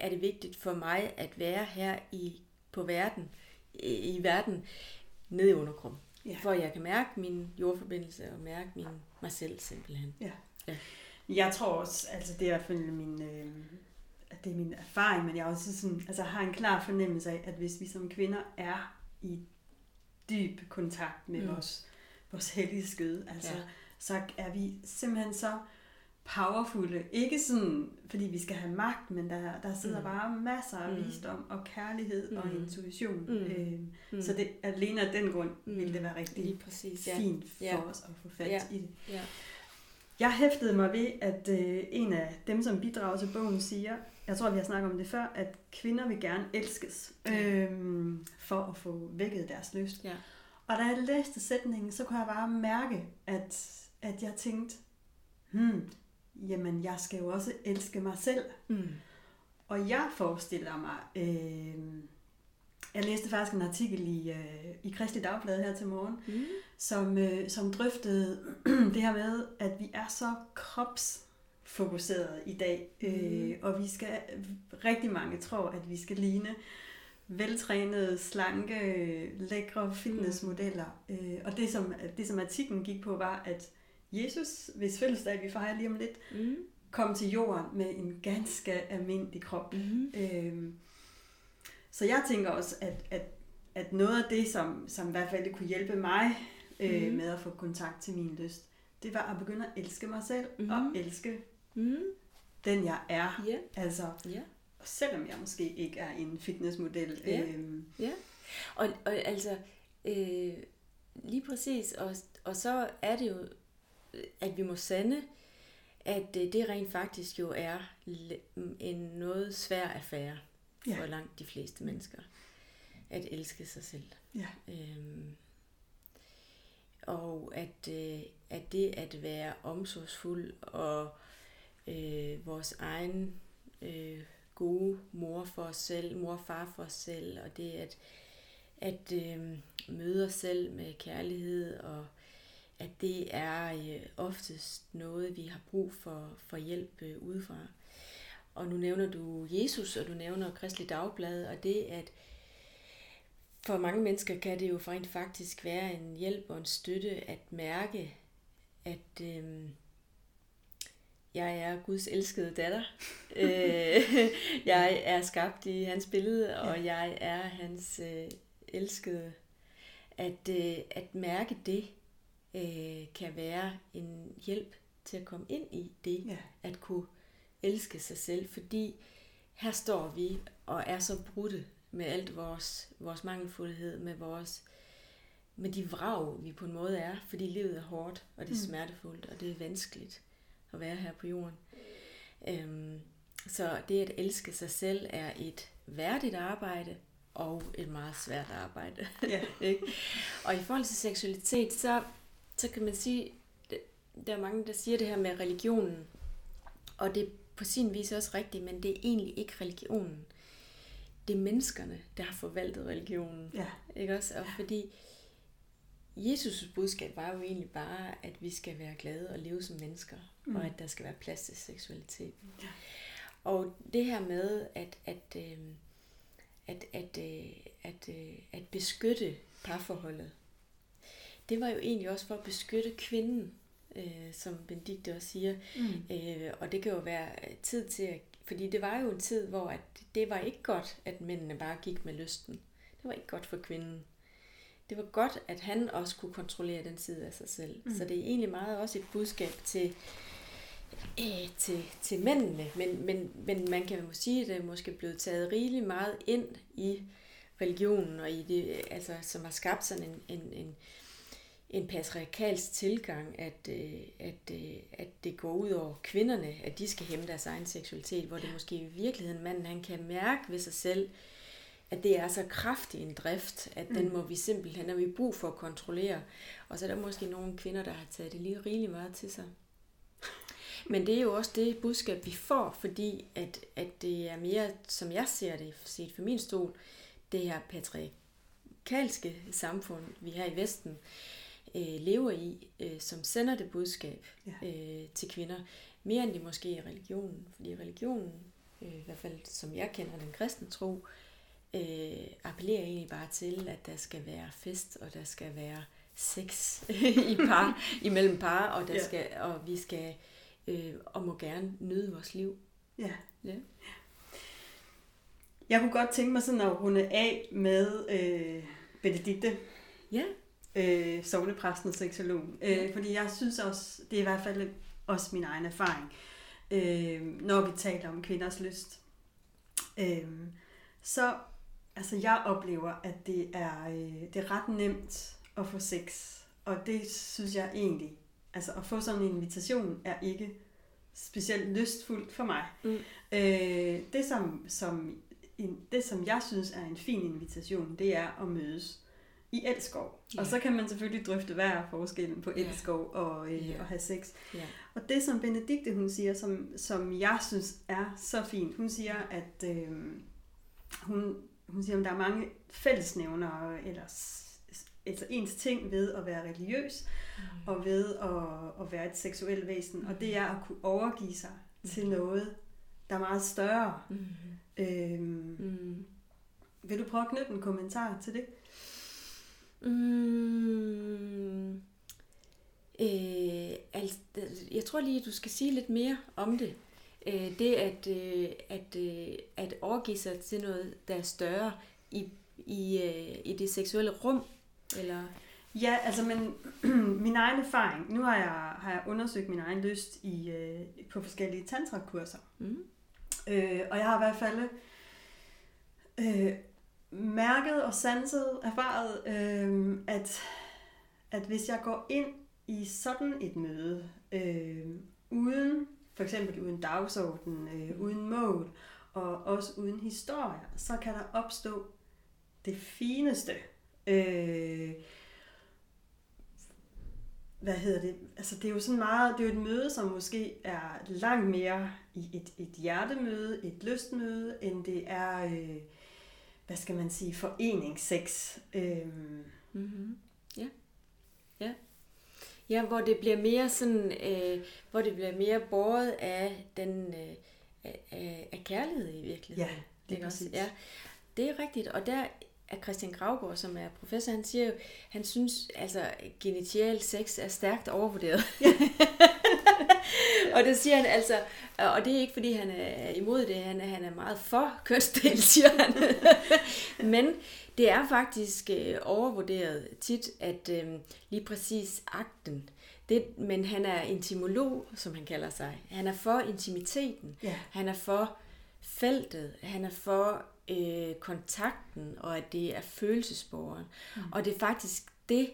er det vigtigt for mig at være her i på verden, i, i verden, nede i underkrum. Ja. For jeg kan mærke min jordforbindelse og mærke min, mig selv simpelthen. Ja.
ja. Jeg tror også, altså det er i hvert fald min, øh, at det er min erfaring, men jeg også sådan, altså har en klar fornemmelse af, at hvis vi som kvinder er i dyb kontakt med mm. vores vores hellige skød. Altså, ja. så er vi simpelthen så powerfulde. Ikke sådan, fordi vi skal have magt, men der, der sidder mm. bare masser af mm. visdom og kærlighed mm. og intuition. Mm. Øh, mm. Så det, alene af den grund mm. ville det være rigtig Lige præcis, ja. fint for ja. os at få fat ja. i det. Ja. Jeg hæftede mig ved, at øh, en af dem, som bidrager til bogen, siger, jeg tror, vi har snakket om det før, at kvinder vil gerne elskes øh, for at få vækket deres lyst. Ja. Og da jeg læste sætningen, så kunne jeg bare mærke, at, at jeg tænkte, hmm, jamen jeg skal jo også elske mig selv. Mm. Og jeg forestiller mig, øh, jeg læste faktisk en artikel i, øh, i Kristelig Dagblad her til morgen, mm. som, øh, som drøftede det her med, at vi er så kropsfokuseret i dag, mm. øh, og vi skal, rigtig mange tror, at vi skal ligne veltrænede, slanke, lækre fitnessmodeller. Mm. Øh, og det som, det som artiklen gik på var, at Jesus, hvis fødselsdag vi fejrer lige om lidt, mm. kom til jorden med en ganske almindelig krop. Mm. Øhm, så jeg tænker også, at, at, at noget af det, som, som i hvert fald kunne hjælpe mig øh, mm. med at få kontakt til min lyst, det var at begynde at elske mig selv mm. og elske mm. den, jeg er. Yeah. Altså, yeah. selvom jeg måske ikke er en fitnessmodel.
Ja, yeah. øhm. yeah. og, og altså, øh, lige præcis, og, og så er det jo at vi må sande, at øh, det rent faktisk jo er en noget svær affære for ja. langt de fleste mennesker. At elske sig selv. Ja. Øhm, og at, øh, at det at være omsorgsfuld og øh, vores egen øh, gode mor for os selv, mor og far for os selv, og det at, at øh, møde os selv med kærlighed og at det er øh, oftest noget, vi har brug for, for hjælp øh, udefra. Og nu nævner du Jesus, og du nævner Kristelig Dagblad, og det at for mange mennesker kan det jo rent faktisk være en hjælp og en støtte at mærke, at øh, jeg er Guds elskede datter. øh, jeg er skabt i hans billede, og jeg er hans øh, elskede. At, øh, at mærke det, øh, kan være en hjælp til at komme ind i det, ja. at kunne elske sig selv, fordi her står vi og er så brudte med alt vores, vores mangelfuldhed, med vores med de vrag, vi på en måde er, fordi livet er hårdt, og det er mm. smertefuldt, og det er vanskeligt at være her på jorden. Øhm, så det at elske sig selv er et værdigt arbejde, og et meget svært arbejde. Ja. ikke? og i forhold til seksualitet, så så kan man sige, der er mange, der siger det her med religionen, og det på sin vis også rigtigt, men det er egentlig ikke religionen. Det er menneskerne, der har forvaltet religionen. Ja. Ikke også? Og fordi Jesus' budskab var jo egentlig bare, at vi skal være glade og leve som mennesker, mm. og at der skal være plads til seksualitet. Ja. Og det her med at, at, øh, at, at, øh, at, øh, at beskytte parforholdet, det var jo egentlig også for at beskytte kvinden, øh, som Benedikte også siger. Mm. Øh, og det kan jo være tid til at fordi det var jo en tid, hvor at det var ikke godt, at mændene bare gik med lysten. Det var ikke godt for kvinden. Det var godt, at han også kunne kontrollere den side af sig selv. Mm. Så det er egentlig meget også et budskab til, øh, til, til mændene. Men, men, men man kan jo sige, at det er måske blevet taget rigeligt meget ind i religionen, og i det, altså, som har skabt sådan en, en, en, en patriarkalsk tilgang, at, øh, at, øh, at det går ud over kvinderne, at de skal hæmme deres egen seksualitet, hvor det måske i virkeligheden manden han kan mærke ved sig selv, at det er så kraftig en drift, at mm. den må vi simpelthen, har vi brug for at kontrollere. Og så er der måske nogle kvinder, der har taget det lige rigeligt meget til sig. Men det er jo også det budskab, vi får, fordi at, at det er mere, som jeg ser det, set for min stol, det her patriarkalske samfund, vi har i Vesten, øh, lever i, øh, som sender det budskab ja. øh, til kvinder, mere end de måske i religionen. Fordi religionen, øh, i hvert fald som jeg kender den kristne tro, øh, appellerer egentlig bare til, at der skal være fest, og der skal være sex i par, imellem par, og, der ja. skal, og vi skal øh, og må gerne nyde vores liv. Ja. ja.
Jeg kunne godt tænke mig sådan at runde af med øh, Benedikte. Ja. Øh, sovnepræsten og seksologen. Øh, fordi jeg synes også, det er i hvert fald også min egen erfaring, øh, når vi taler om kvinders lyst. Øh, så altså jeg oplever, at det er, øh, det er ret nemt at få sex. Og det synes jeg egentlig, altså at få sådan en invitation er ikke specielt lystfuldt for mig. Mm. Øh, det, som, som, en, det, som jeg synes er en fin invitation, det er at mødes i elskov. Yeah. Og så kan man selvfølgelig drøfte, hvad er forskellen på elskov og, øh, yeah. og have sex. Yeah. Og det, som Benedikte hun siger, som, som jeg synes er så fint, hun siger, at øh, hun, hun siger, at der er mange fællesnævnere, eller altså ens ting ved at være religiøs, mm. og ved at, at være et seksuelt væsen, mm. og det er at kunne overgive sig mm. til noget, der er meget større. Mm. Øhm, mm. Vil du prøve at knytte en kommentar til det?
Mm. Øh, altså, jeg tror lige, du skal sige lidt mere om det. Øh, det at, øh, at, øh, at overgive sig til noget, der er større i, i, øh, i det seksuelle rum, eller?
Ja, altså men min egen erfaring, nu har jeg, har jeg undersøgt min egen lyst i, øh, på forskellige tantra-kurser. Mm. Øh, og jeg har i hvert fald øh, mærket og sanset, erfaret, øh, at, at hvis jeg går ind i sådan et møde, øh, uden for eksempel uden dagsorden, øh, uden mål, og også uden historie, så kan der opstå det fineste. Øh, hvad hedder det? Altså det er jo sådan meget, det er jo et møde, som måske er langt mere i et, et hjertemøde, et lystmøde, end det er, øh, hvad skal man sige, foreningssex. Øh. Mm-hmm.
Ja. Ja. Ja, hvor det bliver mere sådan, øh, hvor det bliver mere båret af den øh, af, af kærlighed i virkeligheden.
Ja, det er også.
Ja, det er rigtigt, og der er Christian Gravgaard, som er professor, han siger jo, han synes, altså genital sex er stærkt overvurderet. Ja. og det siger han altså, og det er ikke fordi han er imod det, han er, han er meget for kønsdel, siger han. Men det er faktisk øh, overvurderet tit, at øh, lige præcis akten, det, men han er intimolog, som han kalder sig. Han er for intimiteten. Ja. Han er for feltet. Han er for øh, kontakten, og at det er følelsesborgeren. Mm. Og det er faktisk det,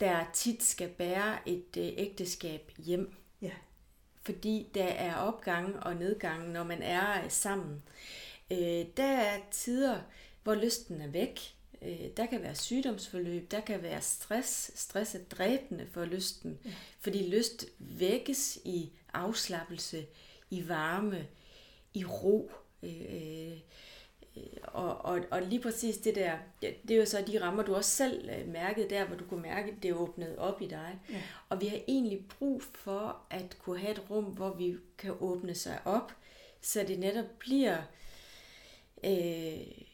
der tit skal bære et øh, ægteskab hjem. Ja. Fordi der er opgang og nedgang, når man er sammen. Øh, der er tider, hvor lysten er væk. Øh, der kan være sygdomsforløb, der kan være stress. Stress er dræbende for lysten, ja. fordi lyst vækkes i afslappelse, i varme, i ro. Øh, og, og, og lige præcis det der, det er jo så de rammer, du også selv øh, mærkede der, hvor du kunne mærke, at det åbnede op i dig. Ja. Og vi har egentlig brug for at kunne have et rum, hvor vi kan åbne sig op, så det netop bliver øh,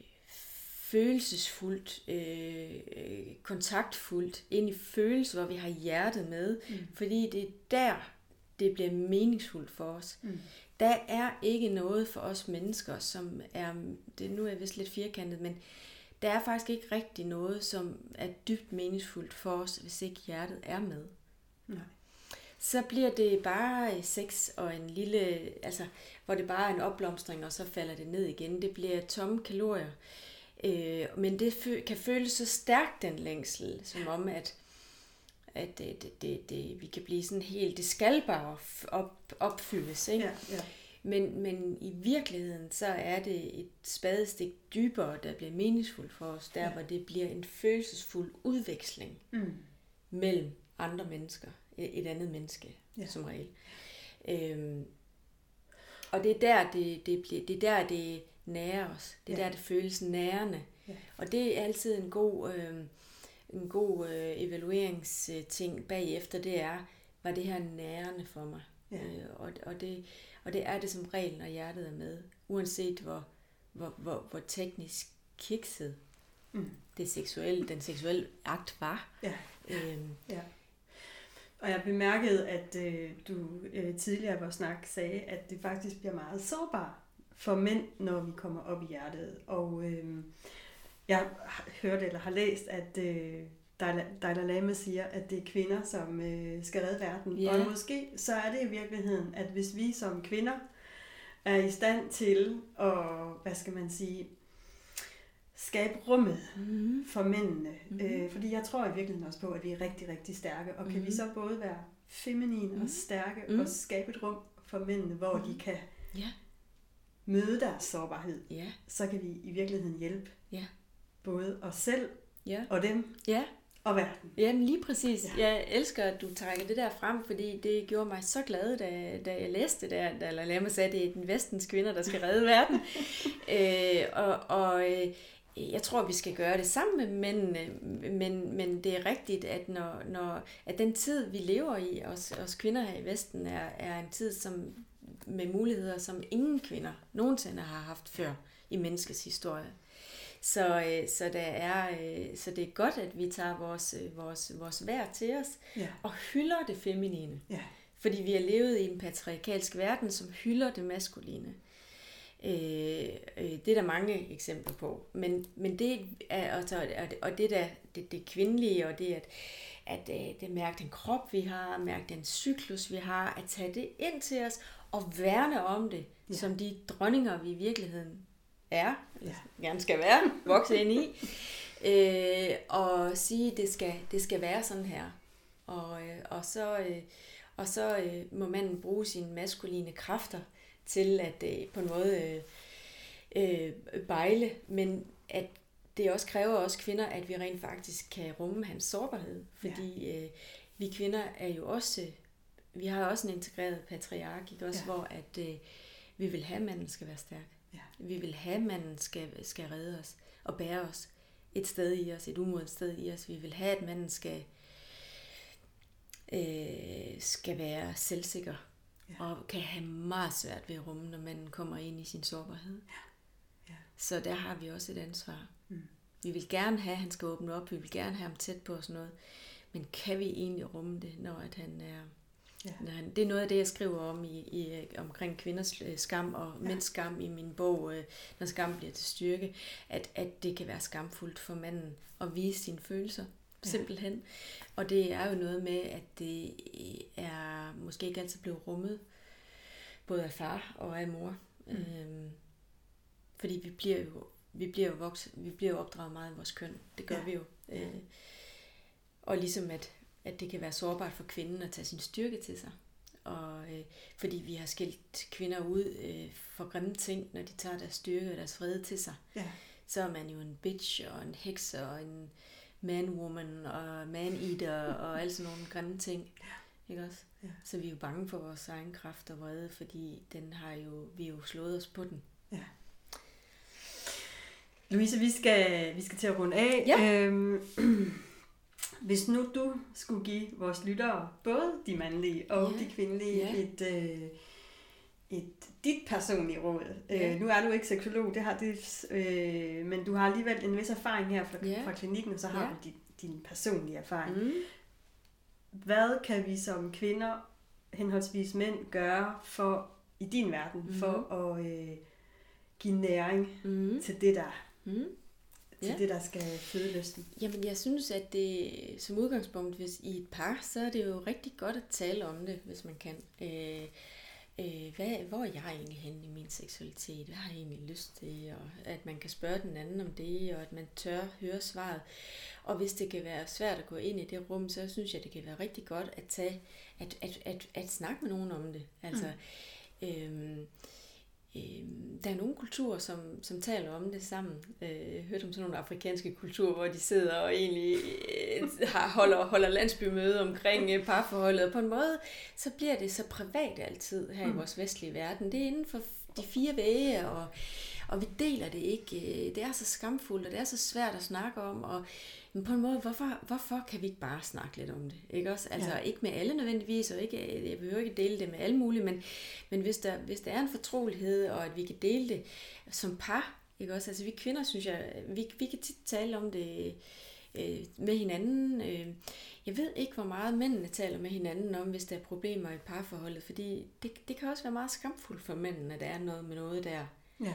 følelsesfuldt, øh, kontaktfuldt, ind i følelser, hvor vi har hjertet med, mm. fordi det er der, det bliver meningsfuldt for os. Mm. Der er ikke noget for os mennesker, som er, det nu er jeg vist lidt firkantet, men der er faktisk ikke rigtig noget, som er dybt meningsfuldt for os, hvis ikke hjertet er med. Nej. Så bliver det bare sex og en lille, altså, hvor det bare er en opblomstring, og så falder det ned igen. Det bliver tomme kalorier. Øh, men det kan føles så stærkt, den længsel, som om, at at det, det, det, det, vi kan blive sådan helt, det skal bare op, opfyldes. Ikke? Ja, ja. Men, men i virkeligheden, så er det et spadestik dybere, der bliver meningsfuldt for os, der ja. hvor det bliver en følelsesfuld udveksling mm. mellem andre mennesker, et andet menneske ja. som regel. Øhm, og det er der, det, det, bliver, det er der, det nærer os. Det er ja. der, det føles nærende. Ja. Og det er altid en god... Øh, en god øh, evalueringsting bagefter, det er, var det her nærende for mig? Ja. Øh, og, og, det, og det er det som regel, når hjertet er med, uanset hvor, hvor, hvor, hvor teknisk kikset mm. det seksuelle, den seksuelle akt var. Ja. Øhm,
ja. Og jeg bemærkede, at øh, du øh, tidligere var snak sagde, at det faktisk bliver meget sårbart for mænd, når vi kommer op i hjertet. Og øh, jeg har hørt eller har læst, at, øh, Dalai Lama siger, at det er kvinder, som øh, skal redde verden.
Ja.
Og måske så er det i virkeligheden, at hvis vi som kvinder er i stand til at, hvad skal man sige, skabe rummet
Mm.
for mændene.
Mhm.
Øh, fordi jeg tror i virkeligheden også på, at vi er rigtig, rigtig stærke. Og kan
Mhm.
vi så både være feminine
Mhm.
og stærke
Mhm.
og skabe et rum for mændene, hvor de
Mhm.
kan
Ja.
møde deres sårbarhed,
Ja.
så kan vi i virkeligheden hjælpe
Ja.
Både os selv
Ja.
og dem
Ja.
og verden.
Jamen lige præcis.
Ja.
Jeg elsker, at du trækker det der frem, fordi det gjorde mig så glad, da, da jeg læste det der, da Lama sagde, at det er den vestens kvinder, der skal redde verden. øh, og og øh, jeg tror, vi skal gøre det sammen med mændene, men, men det er rigtigt, at, når, når, at den tid, vi lever i, os, os kvinder her i Vesten, er, er en tid som, med muligheder, som ingen kvinder nogensinde har haft før i menneskets historie. Så, øh, så, der er, øh, så det er godt, at vi tager vores, øh, vores, vores værd til os
Ja.
og hylder det feminine.
Ja.
Fordi vi har levet i en patriarkalsk verden, som hylder det maskuline. Øh, øh, det er der mange eksempler på. Men, men det er, og, så, og det- og det der, det, det kvindelige, og det at, at øh, det mærke den krop, vi har, mærke den cyklus, vi har, at tage det ind til os og værne om det,
Ja.
ja. som de dronninger, vi i virkeligheden er,
Ja.
gerne skal være, vokse ind i, øh, og sige, at det skal, det skal være sådan her. Og, øh, og så, øh, og så øh, må man bruge sine maskuline kræfter til at øh, på en måde øh, øh, bejle, men at det også kræver os kvinder, at vi rent faktisk kan rumme hans sårbarhed. Fordi øh, vi kvinder er jo også, vi har også en integreret patriark, ikke? også
Ja.
hvor at øh, vi vil have, at manden skal være stærk.
Ja.
Vi vil have, at manden skal, skal redde os og bære os et sted i os, et umodent sted i os. Vi vil have, at manden skal, øh, skal være selvsikker
Ja.
ja. og kan have meget svært ved at rumme, når manden kommer ind i sin sårbarhed.
Ja.
Så der har vi også et ansvar.
Mm.
Vi vil gerne have, at han skal åbne op, vi vil gerne have ham tæt på sådan noget. Men kan vi egentlig rumme det, når at han er...
Ja.
Det er noget af det, jeg skriver om i, i omkring kvinders øh, skam og
Ja.
mænds skam i min bog, øh, Når skam bliver til styrke, at, at det kan være skamfuldt for manden at vise sine følelser,
Ja.
simpelthen. Og det er jo noget med, at det er måske ikke altid blevet rummet, både af far og af mor.
Mm.
Øhm, fordi vi bliver jo vi bliver jo vokset, vi bliver jo opdraget meget i vores køn. Det gør
Ja.
ja. vi jo. Øh, og ligesom at, at det kan være sårbart for kvinden at tage sin styrke til sig. Og øh, fordi vi har skilt kvinder ud øh, for grimme ting, når de tager deres styrke og deres vrede til sig,
Ja.
så er man jo en bitch og en heks og en man-woman og man-eater og alle sådan nogle grimme ting. Ikke også?
Ja.
Så vi er jo bange for vores egen kraft og vrede, fordi den har jo, vi har jo slået os på den.
Louise, vi skal, vi skal til at runde af.
Ja.
Øhm, hvis nu du skulle give vores lyttere, både de mandlige og
Ja.
de kvindelige,
Ja.
et, øh, et dit personlige råd.
Ja.
Øh, nu er du ikke seksolog, det har det, øh, men du har alligevel en vis erfaring her fra,
Ja.
fra klinikken, og så har
Ja.
du din, din personlige erfaring.
Mm.
Hvad kan vi som kvinder, henholdsvis mænd, gøre for i din verden,
Mhm.
for at øh, give næring
Mm.
til det, der,
Mm.
Til
Ja.
det, der skal føde lysten?
Jamen, jeg synes, at det som udgangspunkt, hvis i et par, så er det jo rigtig godt at tale om det, hvis man kan. Øh, øh, hvad, hvor er jeg egentlig henne i min seksualitet? Hvad har jeg egentlig lyst til? Og at man kan spørge den anden om det, og at man tør høre svaret. Og hvis det kan være svært at gå ind i det rum, så synes jeg, det kan være rigtig godt at tage, at, at, at, at snakke med nogen om det. Altså, mm. øhm, Øhm, der er nogle kulturer, som, som taler om det sammen. Øh, jeg hørte om sådan nogle afrikanske kulturer, hvor de sidder og egentlig øh, har, holder, holder landsbymøde omkring øh, parforholdet. Og på en måde, så bliver det så privat altid her mm. i vores vestlige verden. Det er inden for de fire vægge, og, og vi deler det ikke. Øh, Det er så skamfuldt, og det er så svært at snakke om. Og, men på en måde, hvorfor, hvorfor kan vi ikke bare snakke lidt om det? Ikke også? Altså
Ja.
ja. ikke med alle nødvendigvis, og ikke, jeg behøver ikke dele det med alle mulige, men, men hvis, der, hvis der er en fortrolighed, og at vi kan dele det som par, ikke også? Altså vi kvinder, synes jeg, vi, vi kan tit tale om det øh, med hinanden. Øh, jeg ved ikke, hvor meget mændene taler med hinanden om, hvis der er problemer i parforholdet, fordi det, det kan også være meget skamfuldt for mændene, at der er noget med noget der.
Ja.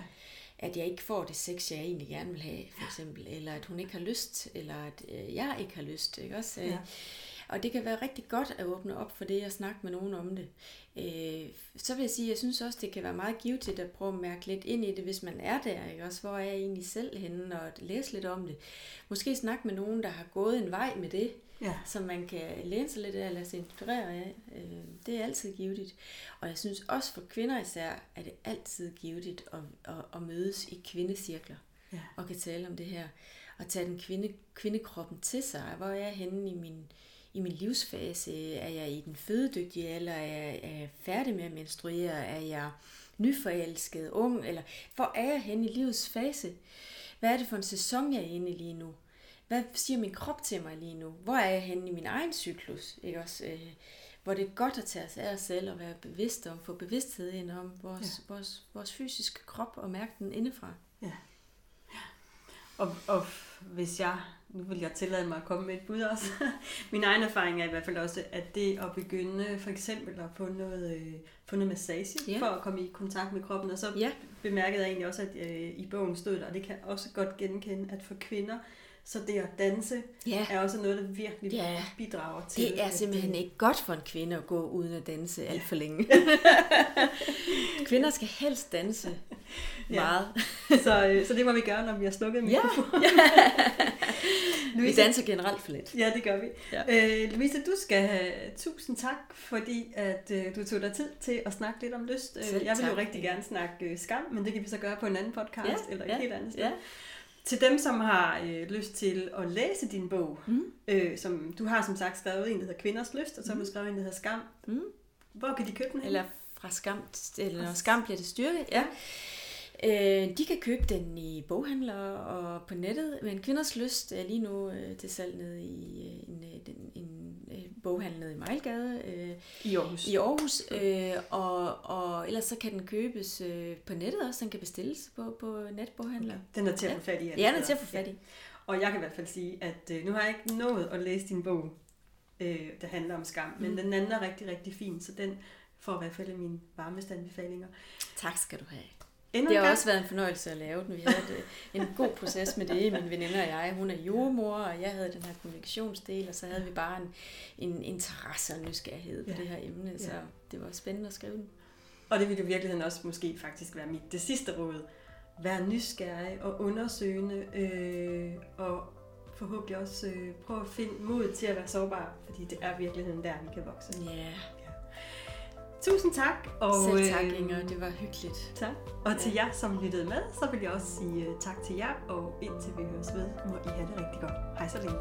At jeg ikke får det sex, jeg egentlig gerne vil have, for eksempel. Eller at hun ikke har lyst, eller at øh, jeg ikke har lyst. Ikke også? Ja. Og det kan være rigtig godt at åbne op for det og snakke med nogen om det. Øh, så vil jeg sige, at jeg synes også, det kan være meget givetigt at prøve at mærke lidt ind i det, hvis man er der. Ikke? Også, hvor er jeg egentlig selv henne og læse lidt om det. Måske snakke med nogen, der har gået en vej med det, ja. som man kan læne sig lidt af og lade sig inspirere af. Øh, det er altid givetigt. Og jeg synes også for kvinder især, er det altid givetigt at, at, at mødes i kvindecirkler ja. og kan tale om det her. Og tage den kvinde, kvindekroppen til sig. Hvor er jeg henne i min i min livsfase? Er jeg i den fødedygtige alder? Er jeg, er jeg færdig med at menstruere? Er jeg nyforelsket, ung? Eller hvor er jeg henne i livets fase? Hvad er det for en sæson, jeg er inde i lige nu? Hvad siger min krop til mig lige nu? Hvor er jeg henne i min egen cyklus? Ikke også? Øh, hvor det er godt at tage sig af os selv og være bevidst om, få bevidsthed ind om vores, ja. vores, vores fysiske krop og mærke den indefra. Ja.
Og, og hvis jeg, nu vil jeg tillade mig at komme med et bud også, min egen erfaring er i hvert fald også, at det at begynde for eksempel at få noget, øh, få noget massage, ja. for at komme i kontakt med kroppen, og så ja. bemærkede jeg egentlig også, at øh, i bogen stod der, og det kan også godt genkende, at for kvinder, så det at danse ja. er også noget, der virkelig ja. bidrager til.
Det er simpelthen ikke godt for en kvinde at gå uden at danse alt for længe. Kvinder skal helst danse meget.
så, øh, så det må vi gøre, når vi har slukket mikrofonen. Ja.
ja. vi danser generelt for lidt.
Ja, det gør vi. Ja. Øh, Louise, du skal have tusind tak, fordi at øh, du tog dig tid til at snakke lidt om lyst. Øh, Selv jeg vil jo rigtig gerne snakke øh, skam, men det kan vi så gøre på en anden podcast ja. eller et ja. helt andet sted. Ja. Til dem, som har øh, lyst til at læse din bog, mm. øh, som du har som sagt skrevet en, der hedder Kvinders Lyst, og så har mm. du skrevet en, der hedder Skam. Mm. Hvor kan de købe den?
Eller fra Skam, eller når Skam bliver det styrke, ja. Øh, de kan købe den i boghandler og på nettet, men Kvinders Lyst er lige nu øh, til salg nede i øh, en, en, en, en boghandel nede i Mejlgade. Øh,
I Aarhus.
I Aarhus, øh, og, og ellers så kan den købes øh, på nettet også, den kan bestilles på, på netboghandler.
Den er til at få fat i.
Ja, den er til at få fat i. Ja.
Og jeg kan i hvert fald sige, at øh, nu har jeg ikke nået at læse din bog, øh, der handler om skam, mm. men den anden er rigtig, rigtig fin, så den får i hvert fald mine varmeste anbefalinger.
Tak skal du have. Endnu det har gang. også været en fornøjelse at lave den. Vi havde et, en god proces med det, min veninde og jeg. Hun er jordmor, og jeg havde den her kommunikationsdel, og så havde vi bare en, en interesse og nysgerrighed på ja. det her emne, så ja. det var spændende at skrive den.
Og det ville i virkeligheden også måske faktisk være mit det sidste råd. Vær nysgerrig og undersøgende, øh, og forhåbentlig også øh, prøve at finde mod til at være sårbar, fordi det er virkeligheden der, vi kan vokse.
Ja.
Tusind tak.
Og, Selv tak, øh, Inger. Det var hyggeligt.
Tak. Og til jer, som lyttede med, så vil jeg også sige uh, tak til jer, og indtil vi høres ved, må I have det rigtig godt. Hej så længe.